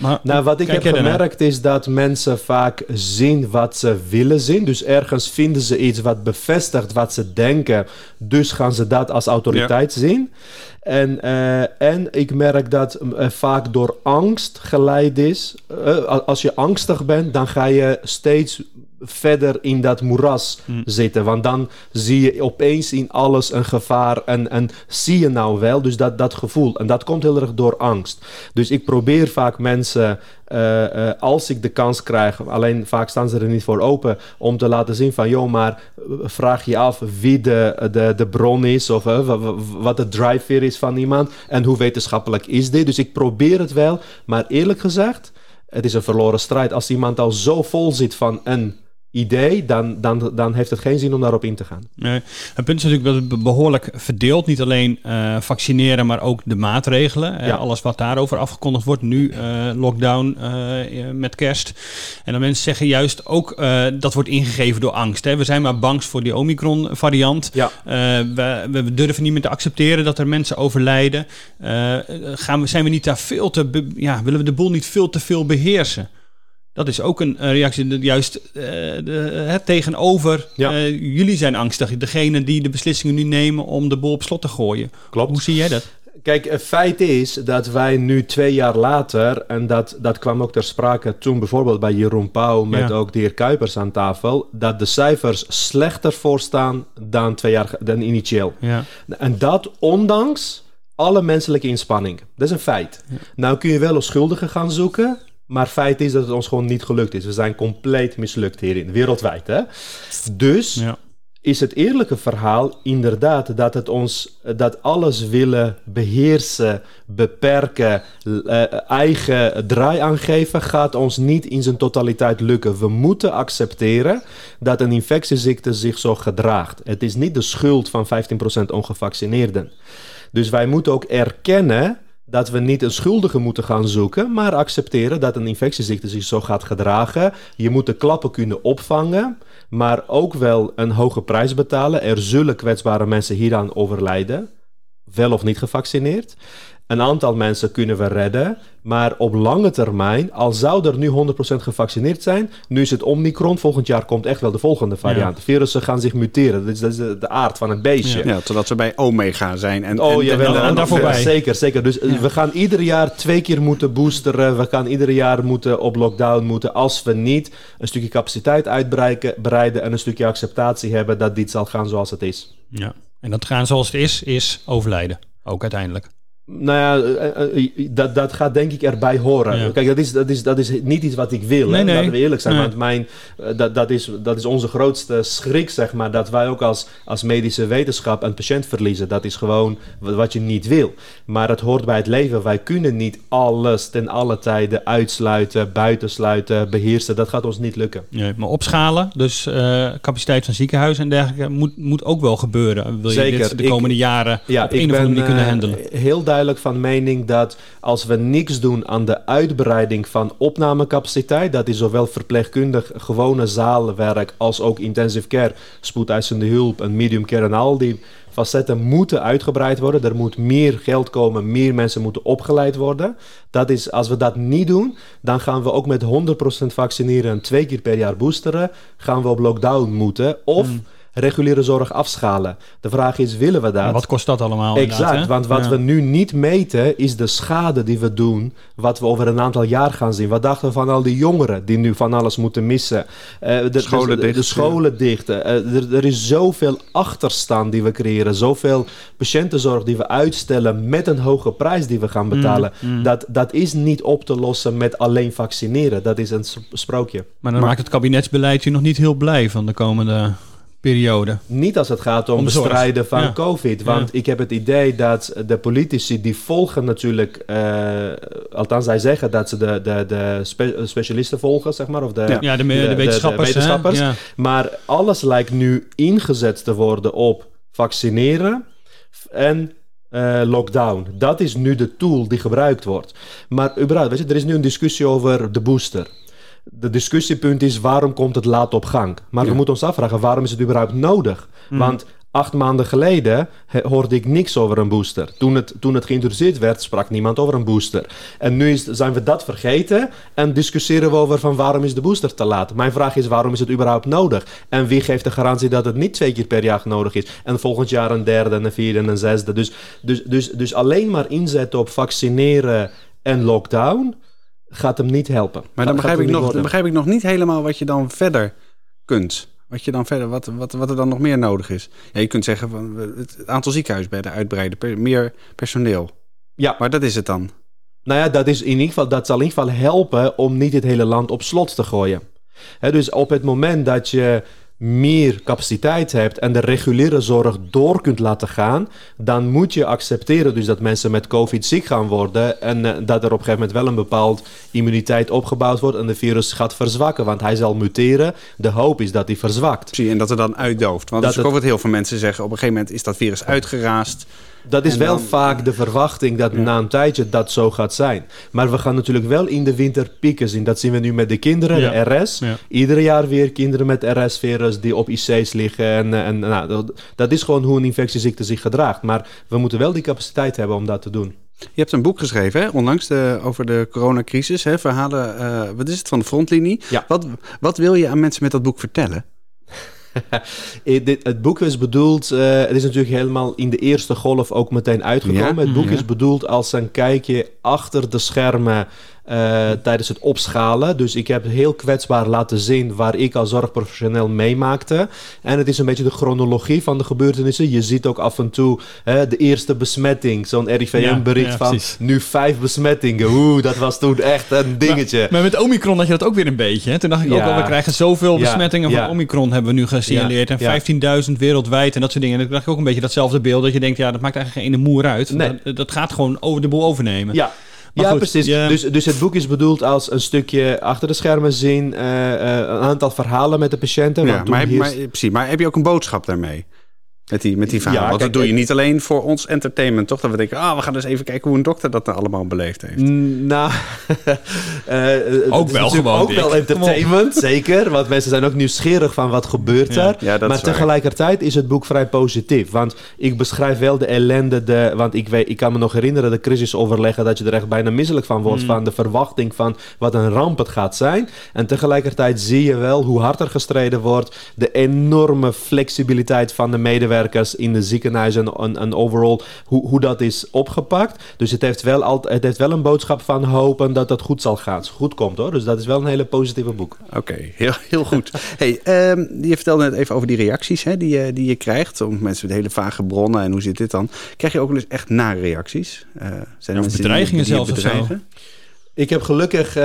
D: Maar, nou, wat ik heb gemerkt is dat mensen vaak zien wat ze willen zien. Dus ergens vinden ze iets wat bevestigt wat ze denken. Dus gaan ze dat als autoriteit ja. zien. En, uh, en ik merk dat uh, vaak door angst geleid is. Uh, als je angstig bent, dan ga je steeds verder in dat moeras mm. zitten. Want dan zie je opeens in alles een gevaar en, en zie je nou wel. Dus dat, dat gevoel. En dat komt heel erg door angst. Dus ik probeer vaak mensen, uh, uh, als ik de kans krijg, alleen vaak staan ze er niet voor open, om te laten zien van, joh, maar vraag je af wie de, de, de bron is of uh, wat de drijfveer is van iemand en hoe wetenschappelijk is dit. Dus ik probeer het wel, maar eerlijk gezegd, het is een verloren strijd. Als iemand al zo vol zit van een idee, dan, dan, dan heeft het geen zin om daarop in te gaan.
C: Nee. Het punt is natuurlijk dat het behoorlijk verdeeld. Niet alleen uh, vaccineren, maar ook de maatregelen. Ja. Uh, alles wat daarover afgekondigd wordt. Nu uh, lockdown met kerst. En dan mensen zeggen juist ook dat wordt ingegeven door angst. Hè. We zijn maar bang voor die Omicron variant.
D: Ja.
C: We, we, durven niet meer te accepteren dat er mensen overlijden. gaan we, zijn we niet daar veel te... Ja, willen we de boel niet veel te veel beheersen? Dat is ook een reactie, juist uh, de, het tegenover. Ja. Uh, jullie zijn angstig, degene die de beslissingen nu nemen om de boel op slot te gooien.
D: Klopt.
C: Hoe zie jij dat?
D: Kijk, het feit is dat wij nu twee jaar later, en dat, dat kwam ook ter sprake toen bijvoorbeeld bij Jeroen Pauw met ja. ook de heer Kuipers aan tafel, dat de cijfers slechter voorstaan dan twee jaar dan initieel.
C: Ja.
D: En dat ondanks alle menselijke inspanning. Dat is een feit. Ja. Nou kun je wel een schuldige gaan zoeken. Maar feit is dat het ons gewoon niet gelukt is. We zijn compleet mislukt hierin, wereldwijd. Hè? Dus ja. is het eerlijke verhaal inderdaad dat het ons dat alles willen beheersen, beperken, uh, eigen draai aangeven, gaat ons niet in zijn totaliteit lukken. We moeten accepteren dat een infectieziekte zich zo gedraagt. Het is niet de schuld van 15% ongevaccineerden. Dus wij moeten ook erkennen dat we niet een schuldige moeten gaan zoeken, maar accepteren dat een infectieziekte zich zo gaat gedragen. Je moet de klappen kunnen opvangen, maar ook wel een hoge prijs betalen. Er zullen kwetsbare mensen hieraan overlijden, wel of niet gevaccineerd. Een aantal mensen kunnen we redden, maar op lange termijn, al zou er nu 100% gevaccineerd zijn, nu is het Omicron, volgend jaar komt echt wel de volgende variant. Ja. Virussen gaan zich muteren, dat is, dat is de, de, aard van het beestje.
B: Ja, totdat we bij Omega zijn. En,
D: oh,
B: en,
C: en, en daarvoor bij.
D: Zeker, zeker. Dus ja. we gaan ieder jaar twee keer moeten boosteren, we gaan ieder jaar moeten op lockdown moeten, als we niet een stukje capaciteit uitbreiden en een stukje acceptatie hebben dat dit zal gaan zoals het is.
C: Ja, en dat gaan zoals het is, is overlijden, ook uiteindelijk.
D: Nou ja, dat, dat gaat denk ik erbij horen. Ja. Kijk, dat is, dat, is, dat is niet iets wat ik wil.
C: Nee, nee.
D: Laten we eerlijk zijn. Nee. Want mijn, dat, dat, is, dat is onze grootste schrik, zeg maar. Dat wij ook als, als medische wetenschap een patiënt verliezen. Dat is gewoon wat je niet wil. Maar het hoort bij het leven. Wij kunnen niet alles ten alle tijden uitsluiten, buitensluiten, beheersen. Dat gaat ons niet lukken.
C: Nee, maar opschalen, dus uh, capaciteit van ziekenhuizen en dergelijke, moet, moet ook wel gebeuren. Wil je
D: Zeker.
C: dit de komende
D: ik,
C: jaren
D: ja,
C: op een of andere manier kunnen handelen?
D: Uh, heel duidelijk van mening dat als we niks doen aan de uitbreiding van opnamecapaciteit, dat is zowel verpleegkundig gewone zaalwerk als ook intensive care, spoedeisende hulp en medium care en al die facetten moeten uitgebreid worden. Er moet meer geld komen, meer mensen moeten opgeleid worden. Dat is, als we dat niet doen, dan gaan we ook met 100% vaccineren en twee keer per jaar boosteren, gaan we op lockdown moeten. Of mm reguliere zorg afschalen. De vraag is, willen we dat?
C: En wat kost dat allemaal?
D: Exact, want wat ja. we nu niet meten is de schade die we doen, wat we over een aantal jaar gaan zien. Wat dachten we van al die jongeren die nu van alles moeten missen?
B: Uh, de, scholen
D: de,
B: dicht.
D: De scholen dichten. Uh, er, er, is zoveel achterstand die we creëren, zoveel patiëntenzorg die we uitstellen met een hoge prijs die we gaan betalen. Mm, mm. Dat, dat is niet op te lossen met alleen vaccineren. Dat is een sprookje.
C: Maar dan maar, maakt het kabinetsbeleid je nog niet heel blij van de komende periode.
D: Niet als het gaat om, bestrijden van
C: Ja.
D: COVID. Want ik heb het idee dat de politici die volgen natuurlijk... eh, althans, zij zeggen dat ze de, de, de spe- specialisten volgen, zeg maar. Of de,
B: Ja.
C: De, de,
D: de- de
C: wetenschappers.
D: Maar alles lijkt nu ingezet te worden op vaccineren en eh, lockdown. Dat is nu de tool die gebruikt wordt. Maar überhaupt, weet je, er is nu een discussie over de booster. De discussiepunt is waarom komt het laat op gang? Maar we moeten ons afvragen waarom is het überhaupt nodig? Want acht maanden geleden hoorde ik niks over een booster. Toen het, toen het geïntroduceerd werd, sprak niemand over een booster. En nu is, zijn we dat vergeten en discussiëren we over van waarom is de booster te laat. Mijn vraag is waarom is het überhaupt nodig? En wie geeft de garantie dat het niet twee keer per jaar nodig is? En volgend jaar een derde en een vierde en een zesde. Dus, dus, dus, dus alleen maar inzetten op vaccineren en lockdown gaat hem niet helpen.
B: Maar dan begrijp, ik nog, dan begrijp ik nog niet helemaal wat je dan verder kunt. Wat, je dan verder, wat, wat, wat er dan nog meer nodig is. Ja, je kunt zeggen van het aantal ziekenhuisbedden uitbreiden, per- meer personeel.
D: Ja.
B: Maar dat is het dan.
D: Nou ja, dat, is in ieder geval, dat zal in ieder geval helpen om niet het hele land op slot te gooien. Dus op het moment dat je meer capaciteit hebt en de reguliere zorg door kunt laten gaan, dan moet je accepteren dus dat mensen met COVID ziek gaan worden en eh, dat er op een gegeven moment wel een bepaald immuniteit opgebouwd wordt en de virus gaat verzwakken, want hij zal muteren. De hoop is dat hij verzwakt.
B: Zie en dat er dan uitdooft. Want Dat is ook
D: het-
B: wat heel veel mensen zeggen. Op een gegeven moment is dat virus uitgeraasd.
D: Dat is
B: En
D: wel
B: dan-
D: vaak de verwachting dat na een tijdje dat zo gaat zijn. Maar we gaan natuurlijk wel in de winter pieken zien. Dat zien we nu met de kinderen,
C: Ja.
D: de RS.
C: Ja.
D: Iedere jaar weer kinderen met RS-virus die op IC's liggen. En, en nou, dat, is gewoon hoe een infectieziekte zich gedraagt. Maar we moeten wel die capaciteit hebben om dat te doen.
B: Je hebt een boek geschreven, hè, onlangs de, over de coronacrisis. Hè, verhalen, eh, wat is het, van de frontlinie. Wat, wat wil je aan mensen met dat boek vertellen?
D: Eh, het boek is bedoeld, eh, het is natuurlijk helemaal in de eerste golf ook meteen uitgekomen.
B: Ja,
D: Het boek
B: ja.
D: is bedoeld als een kijkje achter de schermen eh, tijdens het opschalen. Dus ik heb heel kwetsbaar laten zien waar ik als zorgprofessioneel meemaakte. En het is een beetje de chronologie van de gebeurtenissen. Je ziet ook af en toe hè, de eerste besmetting, zo'n RIVM-bericht
C: Ja, ja,
D: van nu vijf besmettingen. Oeh, dat was toen echt een dingetje.
C: Maar met Omicron had je dat ook weer een beetje. Hè? Toen dacht ik ook al, we krijgen zoveel besmettingen van. Omicron hebben we nu gesignaleerd. En
D: ja.
C: 15.000 wereldwijd en dat soort dingen. En dan dacht ik ook een beetje datzelfde beeld. Dat je denkt, ja, dat maakt eigenlijk geen ene moer uit.
D: Nee.
C: Dat, dat gaat gewoon over de boel overnemen.
D: Ja.
C: Maar
D: ja,
C: goed,
D: precies.
C: je-
D: Dus, dus het boek is bedoeld als een stukje achter de schermen zien, eh, eh, een aantal verhalen met de patiënten.
B: Ja, maar, heb, maar, precies, maar heb je ook een boodschap daarmee? Met die, met die verhalen.
D: Ja,
B: Want
D: kijk,
B: dat doe je
D: ik-
B: niet alleen voor ons entertainment, toch? Dat we denken, ah, we gaan eens even kijken hoe een dokter dat nou allemaal beleefd heeft.
D: Mm, Nou, eh, eh, het
C: Ook
D: is
C: wel gewoon,
D: Ook
C: Dick.
D: wel entertainment, zeker. Want mensen zijn ook nieuwsgierig van wat gebeurt
C: Ja.
D: er.
B: Ja, dat
D: maar
B: is waar.
D: tegelijkertijd is het boek vrij positief. Want ik beschrijf wel de ellende. De, want ik, weet, ik kan me nog herinneren, de crisisoverleggen, dat je er echt bijna misselijk van
C: Mm.
D: wordt. Van de verwachting van wat een ramp het gaat zijn. En tegelijkertijd zie je wel hoe hard er gestreden wordt. De enorme flexibiliteit van de medewerkers in de ziekenhuizen en, en, en overal. Hoe, hoe dat is opgepakt. Dus het heeft, wel altijd, het heeft wel een boodschap van hopen dat het goed zal gaan. Goed komt hoor. Dus dat is wel een hele positieve boek.
B: Oké, heel, heel goed. hey, ehm, je vertelde net even over die reacties hè, die, je, die je krijgt. Om mensen met hele vage bronnen en hoe zit dit dan? Krijg je ook wel eens echt nare reacties? Eh, zijn er
C: Of bedreigingen zelfs of zo.
D: Ik heb gelukkig, eh,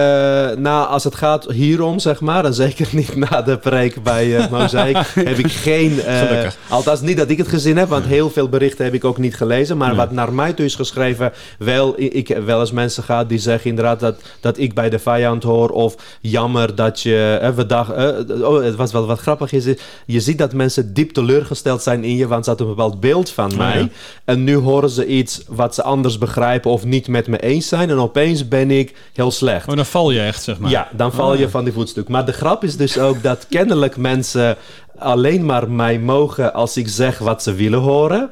D: na, als het gaat hierom, zeg maar, en zeker niet na de preek bij eh Mozaïek, heb ik geen...
C: Gelukkig.
D: althans, niet dat ik het gezien heb, want heel veel berichten heb ik ook niet gelezen. Maar
C: Nee.
D: wat naar mij toe is geschreven, wel, ik, wel eens mensen gehad die zeggen inderdaad dat, dat ik bij de vijand hoor. Of jammer dat je... eh, we eh, oh, het was wel wat grappig is, je ziet dat mensen diep teleurgesteld zijn in je, want ze hadden een bepaald beeld van mij.
C: ja.
D: En nu horen ze iets wat ze anders begrijpen of niet met me eens zijn. En opeens ben ik heel slecht.
C: Oh, dan val je echt, zeg maar.
D: Ja, dan val
C: Ah.
D: je van die voetstuk. Maar de grap is dus ook dat kennelijk mensen alleen maar mij mogen als ik zeg wat ze willen horen.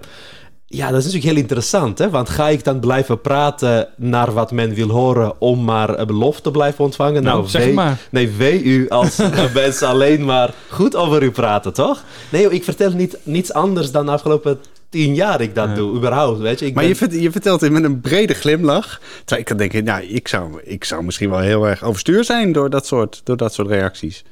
D: Ja, dat is natuurlijk heel interessant, hè? Want ga ik dan blijven praten naar wat men wil horen om maar een belofte te blijven ontvangen?
C: Nou, zeg
D: wee-
C: maar.
D: Nee, wee u als mensen alleen maar goed over u praten, toch? Nee, joh, ik vertel niet, niets anders dan de afgelopen tien jaar ik dat
C: Ja.
D: doe, überhaupt, weet je. Ik
B: Maar
D: ben-
B: je, vert- je vertelt het met een brede glimlach. Terwijl ik kan denken, nou, ik zou, ik zou misschien wel heel erg overstuur zijn door dat soort, door dat soort reacties.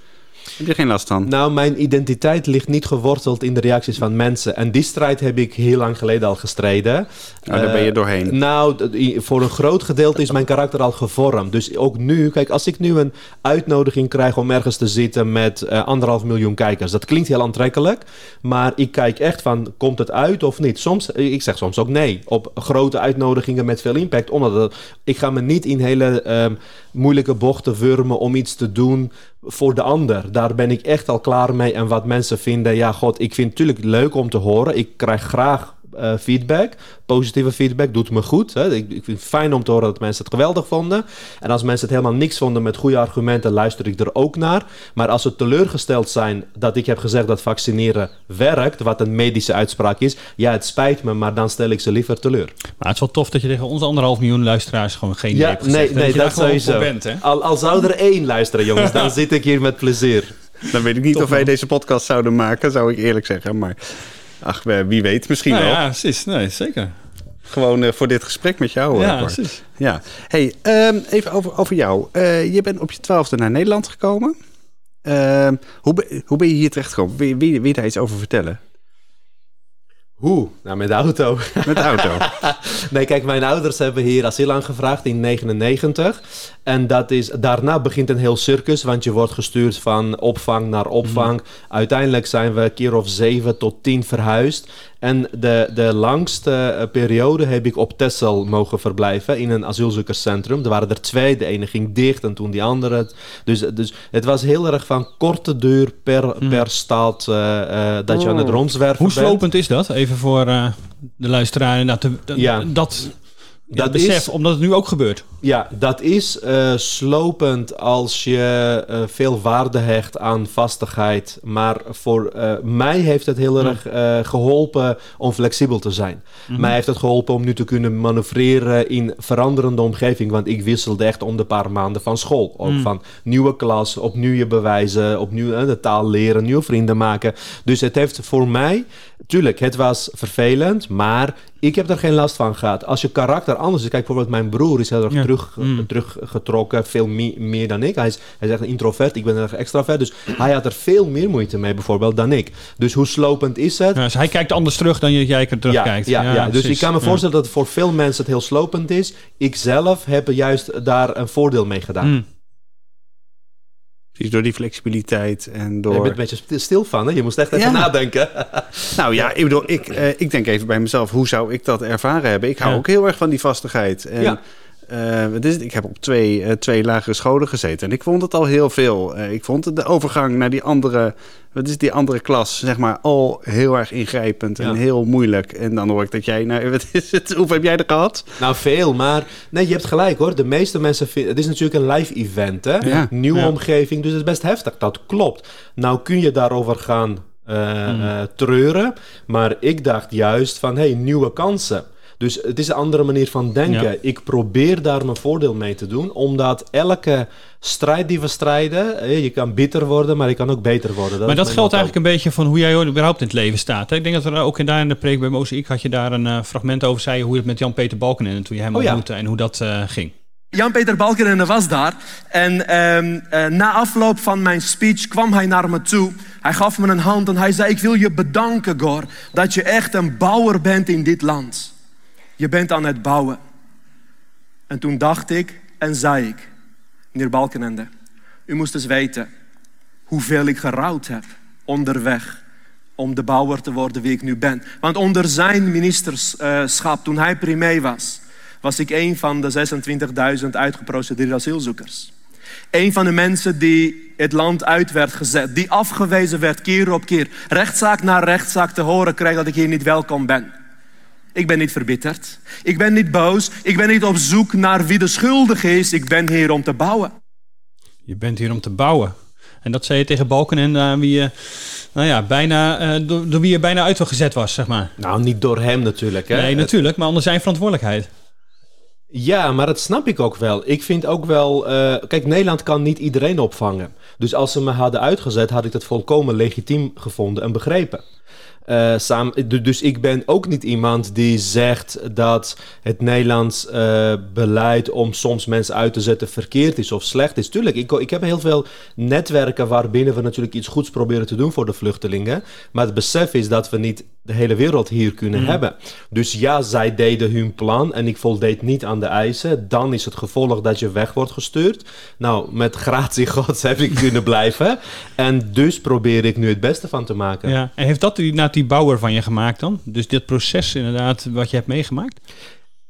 B: Heb je geen last van?
D: Nou, mijn identiteit ligt niet geworteld in de reacties van mensen. En die strijd heb ik heel lang geleden al gestreden.
B: Oh, daar ben je
D: Eh,
B: doorheen.
D: Nou, voor een groot gedeelte is mijn karakter al gevormd. Dus ook nu, kijk, als ik nu een uitnodiging krijg om ergens te zitten met eh, anderhalf miljoen kijkers, dat klinkt heel aantrekkelijk. Maar ik kijk echt van, komt het uit of niet? Soms, eh, ik zeg soms ook nee op grote uitnodigingen met veel impact. Omdat het- ik ga me niet in hele ehm, moeilijke bochten wurmen om iets te doen voor de ander. Daar ben ik echt al klaar mee. En wat mensen vinden, ja, god, ik vind het natuurlijk leuk om te horen. Ik krijg graag eh, feedback. Positieve feedback doet me goed. Hè. Ik, ik vind het fijn om te horen dat mensen het geweldig vonden. En als mensen het helemaal niks vonden met goede argumenten, luister ik er ook naar. Maar als ze teleurgesteld zijn dat ik heb gezegd dat vaccineren werkt, wat een medische uitspraak is, ja, het spijt me, maar dan stel ik ze liever teleur.
C: Maar het is wel tof dat je tegen onze anderhalf miljoen luisteraars gewoon geen
D: Ja,
C: hebt gezegd.
D: nee, nee, dat sowieso.
C: bent, hè?
D: Al, al zou er één luisteren, jongens, dan zit ik hier met plezier.
B: Dan weet ik niet of wij deze podcast zouden maken, zou ik eerlijk zeggen. Maar ach, wie weet, misschien
C: Nou
B: wel.
C: ja, precies. Nee, zeker.
B: Gewoon eh, voor dit gesprek met jou. eh,
C: ja, precies.
B: Ja. Hey, ehm, even over, over jou. Eh, je bent op je twaalfde naar Nederland gekomen. Ehm, hoe, ben, hoe ben je hier terecht gekomen? Wil, wil je daar iets over vertellen?
D: Hoe? Nou, met de auto.
B: Met de auto.
D: Nee, kijk, mijn ouders hebben hier asiel aangevraagd in 99. En dat is, daarna begint een heel circus, want je wordt gestuurd van opvang naar opvang. Uiteindelijk zijn we een keer of zeven tot tien verhuisd. En de, de langste eh, periode heb ik op Texel mogen verblijven in een asielzoekerscentrum. Er waren er twee, de ene ging dicht en toen die andere. Dus, dus het was heel erg van korte duur per, per stad eh, eh, dat je aan het
B: Oh.
D: rondzwerven
C: Hoe
D: bent.
C: slopend is dat? Even voor de luisteraar. te- te-
D: Ja.
C: Dat, dat
D: Dat
C: besef,
D: is-
C: omdat het nu ook gebeurt.
D: Ja, dat is eh, slopend als je eh, veel waarde hecht aan vastigheid. Maar voor eh, mij heeft het heel erg eh, geholpen om flexibel te zijn. Mij heeft het geholpen om nu te kunnen manoeuvreren in veranderende omgeving. Want ik wisselde echt om de paar maanden van school. Ook van nieuwe klas, opnieuw je bewijzen, opnieuw de taal leren, nieuwe vrienden maken. Dus het heeft voor mij, tuurlijk, het was vervelend, maar ik heb er geen last van gehad. Als je karakter anders is, kijk bijvoorbeeld mijn broer is heel erg
C: Ja.
D: terug,
C: Mm.
D: teruggetrokken, veel me- meer dan ik. Hij is, hij is echt een introvert, ik ben een extravert. Dus hij had er veel meer moeite mee bijvoorbeeld dan ik. Dus hoe slopend is het?
C: Ja, dus hij kijkt anders terug dan jij er terugkijkt.
D: Ja, ja, ja. dus ik kan me voorstellen dat het voor veel mensen het heel slopend is. Ik zelf heb juist daar een voordeel mee gedaan.
C: Mm.
B: Door die flexibiliteit en door...
D: Je bent een beetje st- stil van, hè? Je moest echt even
B: Ja.
D: nadenken.
B: Nou ja, ik bedoel, ik, eh, ik denk even bij mezelf, hoe zou ik dat ervaren hebben? Ik hou
C: Ja.
B: ook heel erg van die vastigheid. En,
D: Ja.
B: Eh, wat is het? Ik heb op twee, eh, twee lagere scholen gezeten en ik vond het al heel veel. Eh, ik vond de overgang naar die andere, wat is die andere klas, zeg maar, al heel erg ingrijpend en
D: Ja.
B: heel moeilijk. En dan hoor ik dat jij, nou, wat is het? Hoeveel heb jij er gehad?
D: Nou, veel, maar nee, je hebt gelijk hoor. De meeste mensen vinden... Het is natuurlijk een live event, hè?
B: Ja.
D: Nieuwe
C: Ja.
D: omgeving, dus het is best heftig. Dat klopt. Nou kun je daarover gaan eh, eh, treuren. Maar ik dacht juist van, hey, nieuwe kansen. Dus het is een andere manier van denken.
C: Ja.
D: Ik probeer daar mijn voordeel mee te doen, omdat elke strijd die we strijden, je kan bitter worden, maar je kan ook beter worden.
C: Maar dat geldt eigenlijk een beetje van hoe jij überhaupt in het leven staat. Hè? Ik denk dat er ook in, daar in de preek bij Mozaïek had je daar een eh, fragment over zei hoe het met Jan-Peter Balkenende toen je hem
D: Oh ja.
C: ontmoette en hoe dat eh, ging.
E: Jan-Peter Balkenende was daar. En ehm, eh, na afloop van mijn speech kwam hij naar me toe. Hij gaf me een hand en hij zei: Ik wil je bedanken, Gor, dat je echt een bouwer bent in dit land. Je bent aan het bouwen. En toen dacht ik en zei ik: Meneer Balkenende, u moest eens weten hoeveel ik gerouwd heb onderweg om de bouwer te worden wie ik nu ben. Want onder zijn ministerschap, toen hij premier was, was ik een van de 26.000 uitgeprocedeerde asielzoekers. Een van de mensen die het land uit werd gezet, die afgewezen werd keer op keer, rechtszaak na rechtszaak te horen kreeg dat ik hier niet welkom ben. Ik ben niet verbitterd, ik ben niet boos, ik ben niet op zoek naar wie de schuldige is, ik ben hier om te bouwen.
C: Je bent hier om te bouwen. En dat zei je tegen Balkenende aan wie je, nou ja, bijna, eh, door, door wie je bijna uit gezet was, zeg maar.
D: Nou, niet door hem natuurlijk. Hè?
C: Nee, natuurlijk, maar onder zijn verantwoordelijkheid.
D: Ja, maar dat snap ik ook wel. Ik vind ook wel... eh, kijk, Nederland kan niet iedereen opvangen. Dus als ze me hadden uitgezet, had ik dat volkomen legitiem gevonden en begrepen. Uh, samen, dus ik ben ook niet iemand die zegt dat het Nederlands uh, beleid om soms mensen uit te zetten verkeerd is of slecht is. Tuurlijk, ik, ik heb heel veel netwerken waarbinnen we natuurlijk iets goeds proberen te doen voor de vluchtelingen. Maar het besef is dat we niet de hele wereld hier kunnen mm. hebben. Dus ja, zij deden hun plan en ik voldeed niet aan de eisen. Dan is het gevolg dat je weg wordt gestuurd. Nou, met gratie gods heb ik kunnen blijven. En dus probeer ik nu het beste van te maken.
C: Ja. En heeft dat die, die bouwer van je gemaakt dan? Dus dit proces inderdaad wat je hebt meegemaakt?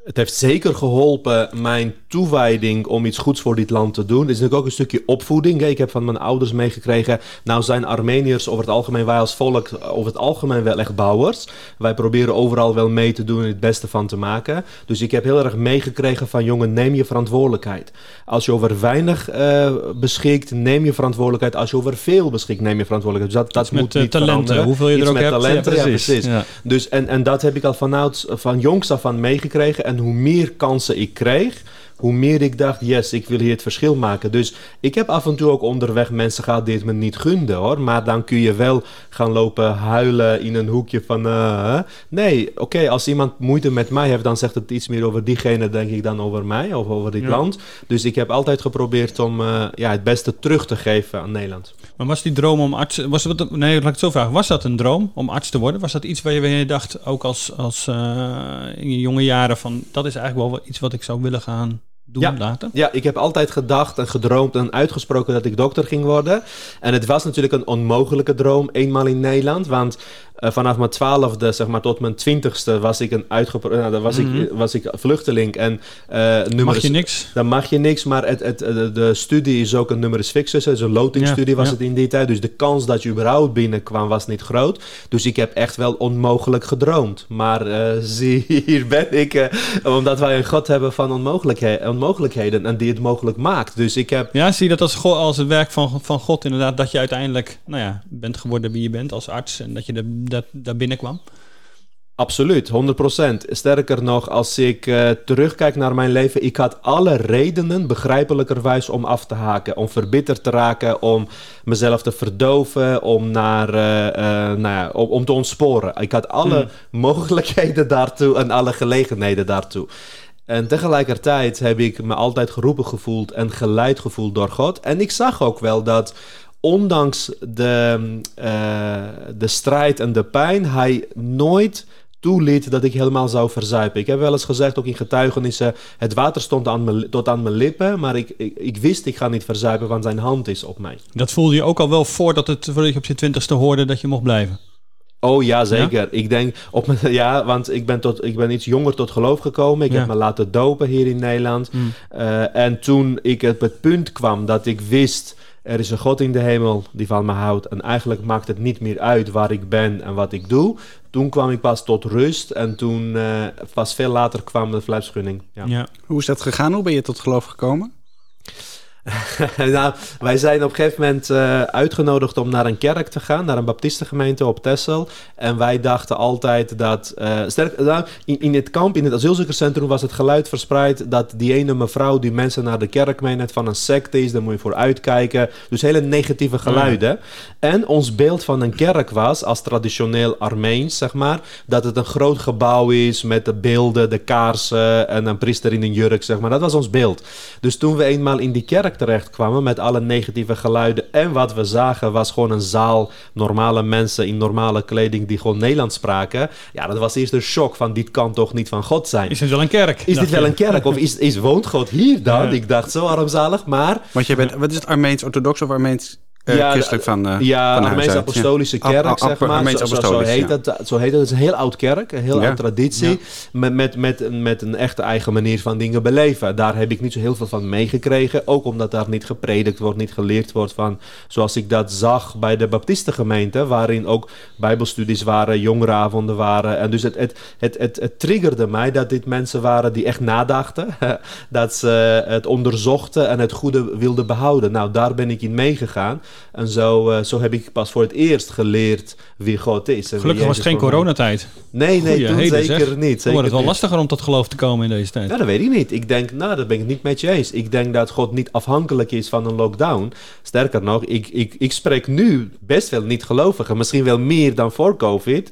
D: Het heeft zeker geholpen mijn toewijding om iets goeds voor dit land te doen. Het is natuurlijk ook een stukje opvoeding. Ik heb van mijn ouders meegekregen. Nou zijn Armeniërs over het algemeen, wij als volk, over het algemeen wel echt bouwers. Wij proberen overal wel mee te doen en het beste van te maken. Dus ik heb heel erg meegekregen van jongen, neem je verantwoordelijkheid. Als je over weinig uh, beschikt, neem je verantwoordelijkheid. Als je over veel beschikt, neem je verantwoordelijkheid. Dus dat, dat moet
C: met,
D: niet
C: talenten,
D: veranderen.
C: hoeveel je
D: Iets
C: er ook
D: met
C: hebt.
D: talenten,
C: ja,
D: ja, precies.
C: Ja.
D: Dus, en, en dat heb ik al vanuit, van jongs af aan meegekregen. En hoe meer kansen ik kreeg, hoe meer ik dacht, yes, ik wil hier het verschil maken. Dus ik heb af en toe ook onderweg mensen gehad die het me niet gunden hoor. Maar dan kun je wel gaan lopen huilen in een hoekje van. Uh, nee, oké, als iemand moeite met mij heeft, dan zegt het iets meer over diegene, denk ik, dan over mij of over dit
C: Ja.
D: land. Dus ik heb altijd geprobeerd om uh, ja, het beste terug te geven aan Nederland.
C: Maar was die droom om arts... Was het, nee, laat ik het zo vragen. Was dat een droom om arts te worden? Was dat iets waar je, waar je dacht, ook als, als uh, in je jonge jaren, van dat is eigenlijk wel iets wat ik zou willen gaan doen
D: Ja.
C: later?
D: Ja, ik heb altijd gedacht en gedroomd en uitgesproken dat ik dokter ging worden. En het was natuurlijk een onmogelijke droom, eenmaal in Nederland. Want uh, vanaf mijn twaalfde, zeg maar, tot mijn twintigste was ik een uitgepro- nou, dan was,
C: Mhm.
D: ik, was ik vluchteling. En uh, nummers...
C: Mag je niks?
D: Dan mag je niks, maar het, het, de, studie is ook een numerus fixus. Is een lotingstudie
C: Ja,
D: was
C: ja.
D: het in die tijd. Dus de kans dat je überhaupt binnenkwam was niet groot. Dus ik heb echt wel onmogelijk gedroomd. Maar uh, zie, hier ben ik, omdat wij een God hebben van onmogelijkhe- onmogelijkheden en die het mogelijk maakt. Dus ik heb...
C: Ja, zie je dat als, als het werk van, van God inderdaad, dat je uiteindelijk nou ja, bent geworden wie je bent als arts en dat je de, dat, daar binnenkwam?
D: Absoluut, 100%. Sterker nog, als ik uh, terugkijk naar mijn leven, ik had alle redenen, begrijpelijkerwijs, om af te haken. Om verbitterd te raken, om mezelf te verdoven, om, naar, uh, uh, nou ja, om, om, te ontsporen. Ik had alle mm. mogelijkheden daartoe en alle gelegenheden daartoe. En tegelijkertijd heb ik me altijd geroepen gevoeld en geleid gevoeld door God. En ik zag ook wel dat ondanks de, uh, de strijd en de pijn, hij nooit toeliet dat ik helemaal zou verzuipen. Ik heb wel eens gezegd, ook in getuigenissen, het water stond aan tot aan mijn lippen, maar ik, ik, ik, wist, ik ga niet verzuipen, want zijn hand is op mij.
C: Dat voelde je ook al wel voordat, het, voordat je op je twintigste hoorde dat je mocht blijven?
D: Oh ja, zeker. Ja? Ik denk, op mijn, ja, want ik ben, tot, ik ben iets jonger tot geloof gekomen. Ik ja. heb me laten dopen hier in Nederland. Mm. Uh, en toen ik op het punt kwam dat ik wist... Er is een God in de hemel die van me houdt. En eigenlijk maakt het niet meer uit waar ik ben en wat ik doe. Toen kwam ik pas tot rust. En toen, uh, pas veel later, kwam de. Ja.
B: Ja. Hoe is dat gegaan? Hoe ben je tot geloof gekomen?
D: nou, wij zijn op een gegeven moment uh, uitgenodigd om naar een kerk te gaan, naar een baptistengemeente op Texel. En wij dachten altijd dat, uh, sterk, nou, in, in het kamp, in het asielzoekerscentrum was het geluid verspreid dat die ene mevrouw die mensen naar de kerk meeneemt van een secte is, daar moet je voor uitkijken. Dus hele negatieve geluiden. En ons beeld van een kerk was, als traditioneel Armeens, zeg maar, dat het een groot gebouw is met de beelden, de kaarsen en een priester in een jurk, zeg maar. Dat was ons beeld. Dus toen we eenmaal in die kerk terecht kwamen met alle negatieve geluiden. En wat we zagen was gewoon een zaal normale mensen in normale kleding die gewoon Nederlands spraken. Ja, dat was eerst een shock van dit kan toch niet van God zijn.
C: Is dit wel een kerk?
D: Is dit wel een kerk? Of is, is woont God hier dan? Ja. Ik dacht zo armzalig, maar...
B: Want je bent, wat is het Armeens orthodox of Armeens... Uh, ja, christelijk van uh,
D: Ja, van Armeens Apostolische ja. Kerk, zeg maar. Zo, zo, heet ja. het, zo heet het. Het is een heel oud kerk, een heel ja. oude traditie. Met, met, met, met een echte eigen manier van dingen beleven. Daar heb ik niet zo heel veel van meegekregen. Ook omdat daar niet gepredikt wordt, niet geleerd wordt van... Zoals ik dat zag bij de Baptistengemeente. Waarin ook bijbelstudies waren, jongerenavonden waren. En dus het, het, het, het, het triggerde mij dat dit mensen waren die echt nadachten. dat ze het onderzochten en het goede wilden behouden. Nou, daar ben ik in meegegaan. En zo, eh, zo heb ik pas voor het eerst geleerd wie God is.
C: Gelukkig was het geen coronatijd.
D: Nee, nee,
C: Goeie
D: toen
C: heden,
D: zeker
C: zeg.
D: niet. Zeker
C: wordt het wel
D: niet.
C: lastiger om tot geloof te komen in deze tijd.
D: Ja, dat weet ik niet. Ik denk, nou, dat ben ik niet met je eens. Ik denk dat God niet afhankelijk is van een lockdown. Sterker nog, ik, ik, ik spreek nu best wel niet-gelovigen, misschien wel meer dan voor COVID,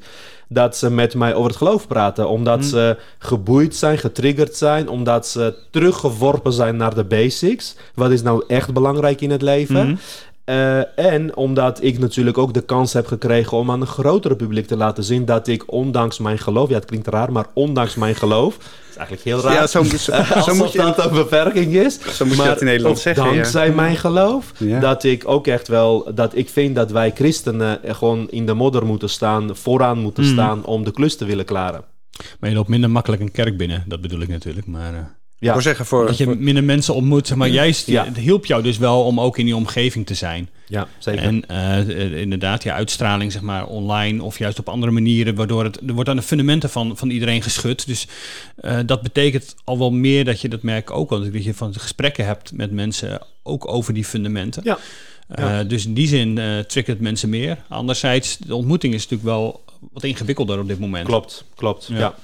D: dat ze met mij over het geloof praten. Omdat ze geboeid zijn, getriggerd zijn, omdat ze teruggeworpen zijn naar de basics. Wat is nou echt belangrijk in het leven?
C: Mhm.
D: Eh, en omdat ik natuurlijk ook de kans heb gekregen om aan een grotere publiek te laten zien dat ik ondanks mijn geloof, ja het klinkt raar, maar ondanks mijn geloof, dat is eigenlijk heel raar.
B: Ja, zo, zo, zo
D: Alsof
B: moet je,
D: dat een beperking is.
B: zo moet je
D: maar
B: dat in Nederland zeggen. Ja.
D: dankzij mijn geloof,
B: Ja.
D: dat ik ook echt wel, dat ik vind dat wij christenen gewoon in de modder moeten staan, vooraan moeten
C: Mhm.
D: staan om de klus te willen klaren.
C: Maar je loopt minder makkelijk een kerk binnen. Dat bedoel ik natuurlijk. Maar eh,
D: Ja,
B: wil zeggen, voor,
C: dat je
B: voor-
C: minder mensen ontmoet. Maar juist,
D: Ja.
C: het hielp jou dus wel om ook in die omgeving te zijn.
D: ja zeker.
C: En eh, eh, inderdaad, ja, uitstraling zeg maar online of juist op andere manieren, waardoor het, er wordt aan de fundamenten van, van iedereen geschud. Dus eh, dat betekent al wel meer dat je dat merk ook al, dat je van gesprekken hebt met mensen ook over die fundamenten.
D: Ja.
C: Dus in die zin triggert mensen meer. Anderzijds, de ontmoeting is natuurlijk wel wat ingewikkelder op dit moment.
D: Klopt, klopt.
C: Ja.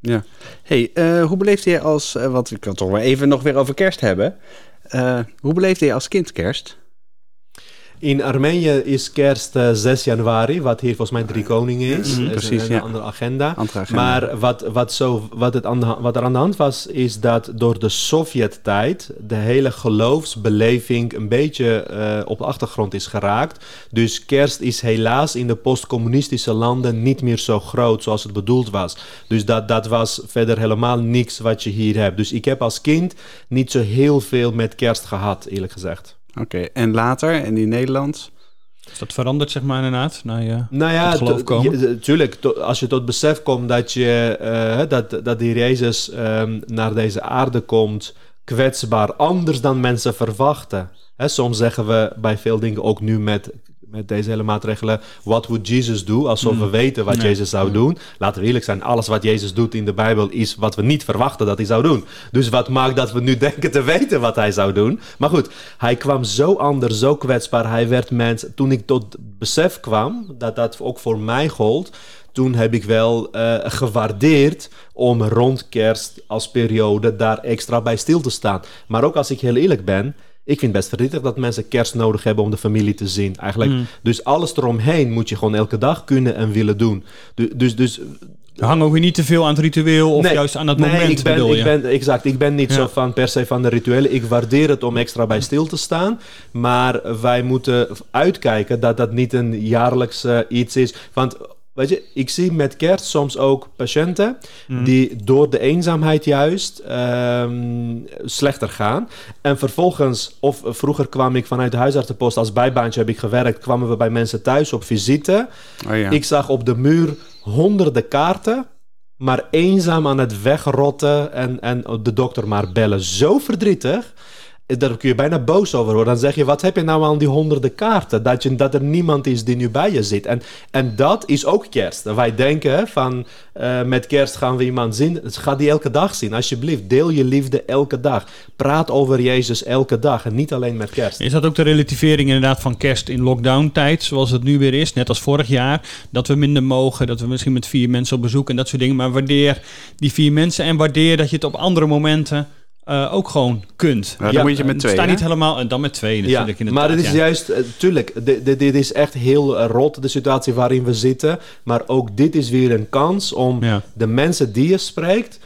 D: Ja.
B: Hey, eh, hoe beleefde je als, eh, want ik kan toch wel even nog weer over kerst hebben. Eh, hoe beleefde je als kind kerst?
D: In Armenië is kerst eh, 6 januari, wat hier volgens mij drie koningen is.
B: Mhm, precies,
D: een,
B: ja.
D: andere agenda.
B: Andere agenda.
D: Maar wat, wat, zo, wat, het aan de, ha- wat er aan de hand was, is dat door de Sovjet-tijd de hele geloofsbeleving een beetje eh, op de achtergrond is geraakt. Dus kerst is helaas in de postcommunistische landen niet meer zo groot zoals het bedoeld was. Dus dat, dat was verder helemaal niks wat je hier hebt. Dus ik heb als kind niet zo heel veel met kerst gehad, eerlijk gezegd.
B: Oké, en later, en in Nederland?
C: Is dat veranderd zeg maar inderdaad? Nou, ja.
D: Nou ja,
C: Tot geloof komen.
D: je- tuurlijk, to- als je tot besef komt dat, je, eh, dat, dat die Jezus ehm, naar deze aarde komt, kwetsbaar, anders dan mensen verwachten. Hè, soms zeggen we bij veel dingen, ook nu met, met deze hele maatregelen, what would Jesus do? Alsof we weten wat.
C: Nee.
D: Jezus zou doen. Laten we eerlijk zijn, alles wat Jezus doet in de Bijbel is wat we niet verwachten dat hij zou doen. Dus wat maakt dat we nu denken te weten wat hij zou doen? Maar goed, hij kwam zo anders, zo kwetsbaar. Hij werd mens. Toen ik tot besef kwam dat dat ook voor mij gold, toen heb ik wel eh, gewaardeerd om rond kerst als periode daar extra bij stil te staan. Maar ook als ik heel eerlijk ben, ik vind het best verdrietig dat mensen kerst nodig hebben om de familie te zien. Eigenlijk.
C: Mm.
D: Dus alles eromheen moet je gewoon elke dag kunnen en willen doen. Du- Dus, dus
C: ook weer niet te veel aan het ritueel of
D: Nee,
C: juist aan dat
D: nee,
C: moment
D: ik ben,
C: bedoel je?
D: ik ben, exact. Ik ben niet
C: Ja.
D: zo van per se van de rituelen. Ik waardeer het om extra bij stil te staan. Maar wij moeten uitkijken dat dat niet een jaarlijks iets is. Want weet je, ik zie met kerst soms ook patiënten
C: Mhm.
D: die door de eenzaamheid juist ehm, slechter gaan. En vervolgens, of vroeger kwam ik vanuit de huisartsenpost als bijbaantje heb ik gewerkt, kwamen we bij mensen thuis op visite.
B: Oh ja.
D: Ik zag op de muur honderden kaarten, maar eenzaam aan het wegrotten en, en de dokter maar bellen. Zo verdrietig. Daar kun je bijna boos over worden. Dan zeg je, wat heb je nou aan die honderden kaarten? Dat, je, dat er niemand is die nu bij je zit. En, en dat is ook kerst. Wij denken van, eh, met kerst gaan we iemand zien. Ga die elke dag zien, alsjeblieft. Deel je liefde elke dag. Praat over Jezus elke dag en niet alleen met kerst.
C: Is dat ook de relativering inderdaad van kerst in lockdown-tijd, zoals het nu weer is, net als vorig jaar? Dat we minder mogen, dat we misschien met vier mensen op bezoek en dat soort dingen. Maar waardeer die vier mensen en waardeer dat je het op andere momenten eh, ook gewoon kunt.
B: Ja, dan moet je met twee,
C: Sta
B: hè?
C: niet helemaal, en dan met twee natuurlijk.
D: Ja, maar het is
C: ja.
D: juist, eh, tuurlijk, dit, dit, dit is echt heel eh, rot, de situatie waarin we zitten. Maar ook dit is weer een kans om
C: Ja.
D: de mensen die je spreekt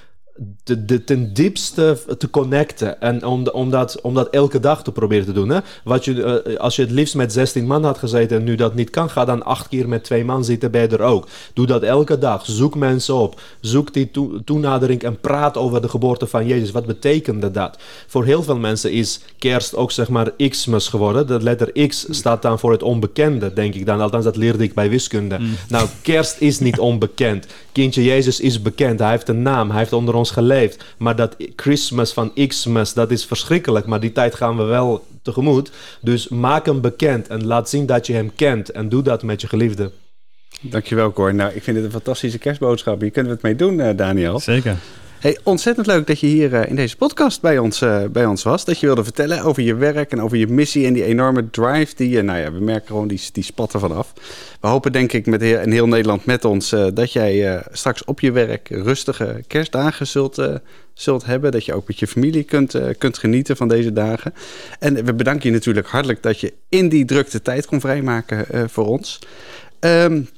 D: de, de, ten diepste te connecten. En om, om, dat, om dat elke dag te proberen te doen. Hè? Wat je, eh, als je het liefst met 16 man had gezeten en nu dat niet kan, ga dan acht keer met twee man zitten, je er ook. Doe dat elke dag. Zoek mensen op. Zoek die toe- toenadering en praat over de geboorte van Jezus. Wat betekende dat? Voor heel veel mensen is kerst ook zeg maar Xmas geworden. De letter X staat dan voor het onbekende, denk ik dan. Althans, dat leerde ik bij wiskunde. Nou, kerst is niet onbekend. Kindje Jezus is bekend. Hij heeft een naam. Hij heeft onder ons geleefd. Maar dat Christmas van Xmas, dat is verschrikkelijk. Maar die tijd gaan we wel tegemoet. Dus maak hem bekend en laat zien dat je hem kent. En doe dat met je geliefde.
B: Dankjewel, Cor. Nou, ik vind het een fantastische kerstboodschap. Hier kunnen we het mee doen, eh, Daniel.
C: Zeker.
B: Hey, ontzettend leuk dat je hier eh, in deze podcast bij ons, eh, bij ons was. Dat je wilde vertellen over je werk en over je missie en die enorme drive die je... Nou ja, we merken gewoon die, die spatten vanaf. We hopen denk ik met heel, heel Nederland met ons eh, dat jij straks op je werk rustige kerstdagen zult, zult hebben. Dat je ook met je familie kunt, kunt genieten van deze dagen. En we bedanken je natuurlijk hartelijk dat je in die drukte tijd kon vrijmaken voor ons. Um,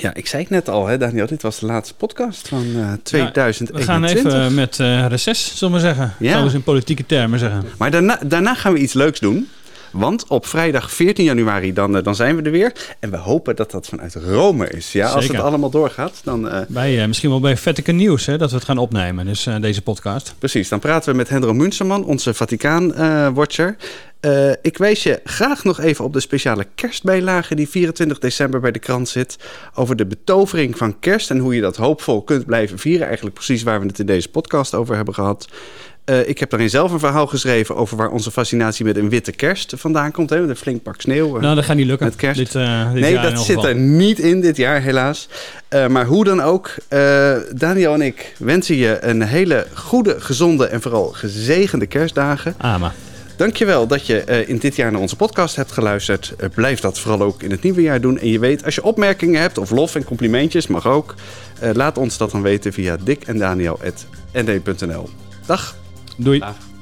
B: ja, ik zei het net al, hè, Daniel. Dit was de laatste podcast van uh, 2021.
C: we gaan even met uh, reces, zullen we zeggen. Ja. Zouden we in politieke termen zeggen.
B: Maar daarna, daarna gaan we iets leuks doen. Want op vrijdag 14 januari dan, uh, dan zijn we er weer. En we hopen dat dat vanuit Rome is. Ja, als het allemaal doorgaat. Dan, uh,
C: bij, misschien wel bij Vatican Nieuws hè, dat we het gaan opnemen. Dus deze podcast.
B: Precies, dan praten we met Hendro Munsterman, onze Vaticaan-watcher. Uh, ik wijs je graag nog even op de speciale kerstbijlage die 24 december bij de krant zit. Over de betovering van kerst en hoe je dat hoopvol kunt blijven vieren. Eigenlijk precies waar we het in deze podcast over hebben gehad. Uh, ik heb daarin zelf een verhaal geschreven over waar onze fascinatie met een witte kerst vandaan komt. Hè, met een flink pak sneeuw.
C: Uh, nou, dat gaat niet lukken.
B: Met kerst.
C: Dit, uh, dit
B: nee, dat zit er niet in dit jaar, helaas. maar hoe dan ook, Daniel en ik wensen je een hele goede, gezonde en vooral gezegende kerstdagen.
C: Amen.
B: Dankjewel dat je in dit jaar naar onze podcast hebt geluisterd. Blijf dat vooral ook in het nieuwe jaar doen. En je weet, als je opmerkingen hebt of lof en complimentjes, mag ook. Laat ons dat dan weten via dikendaniel.nd.nl. Dag.
C: Doei.
B: Dag.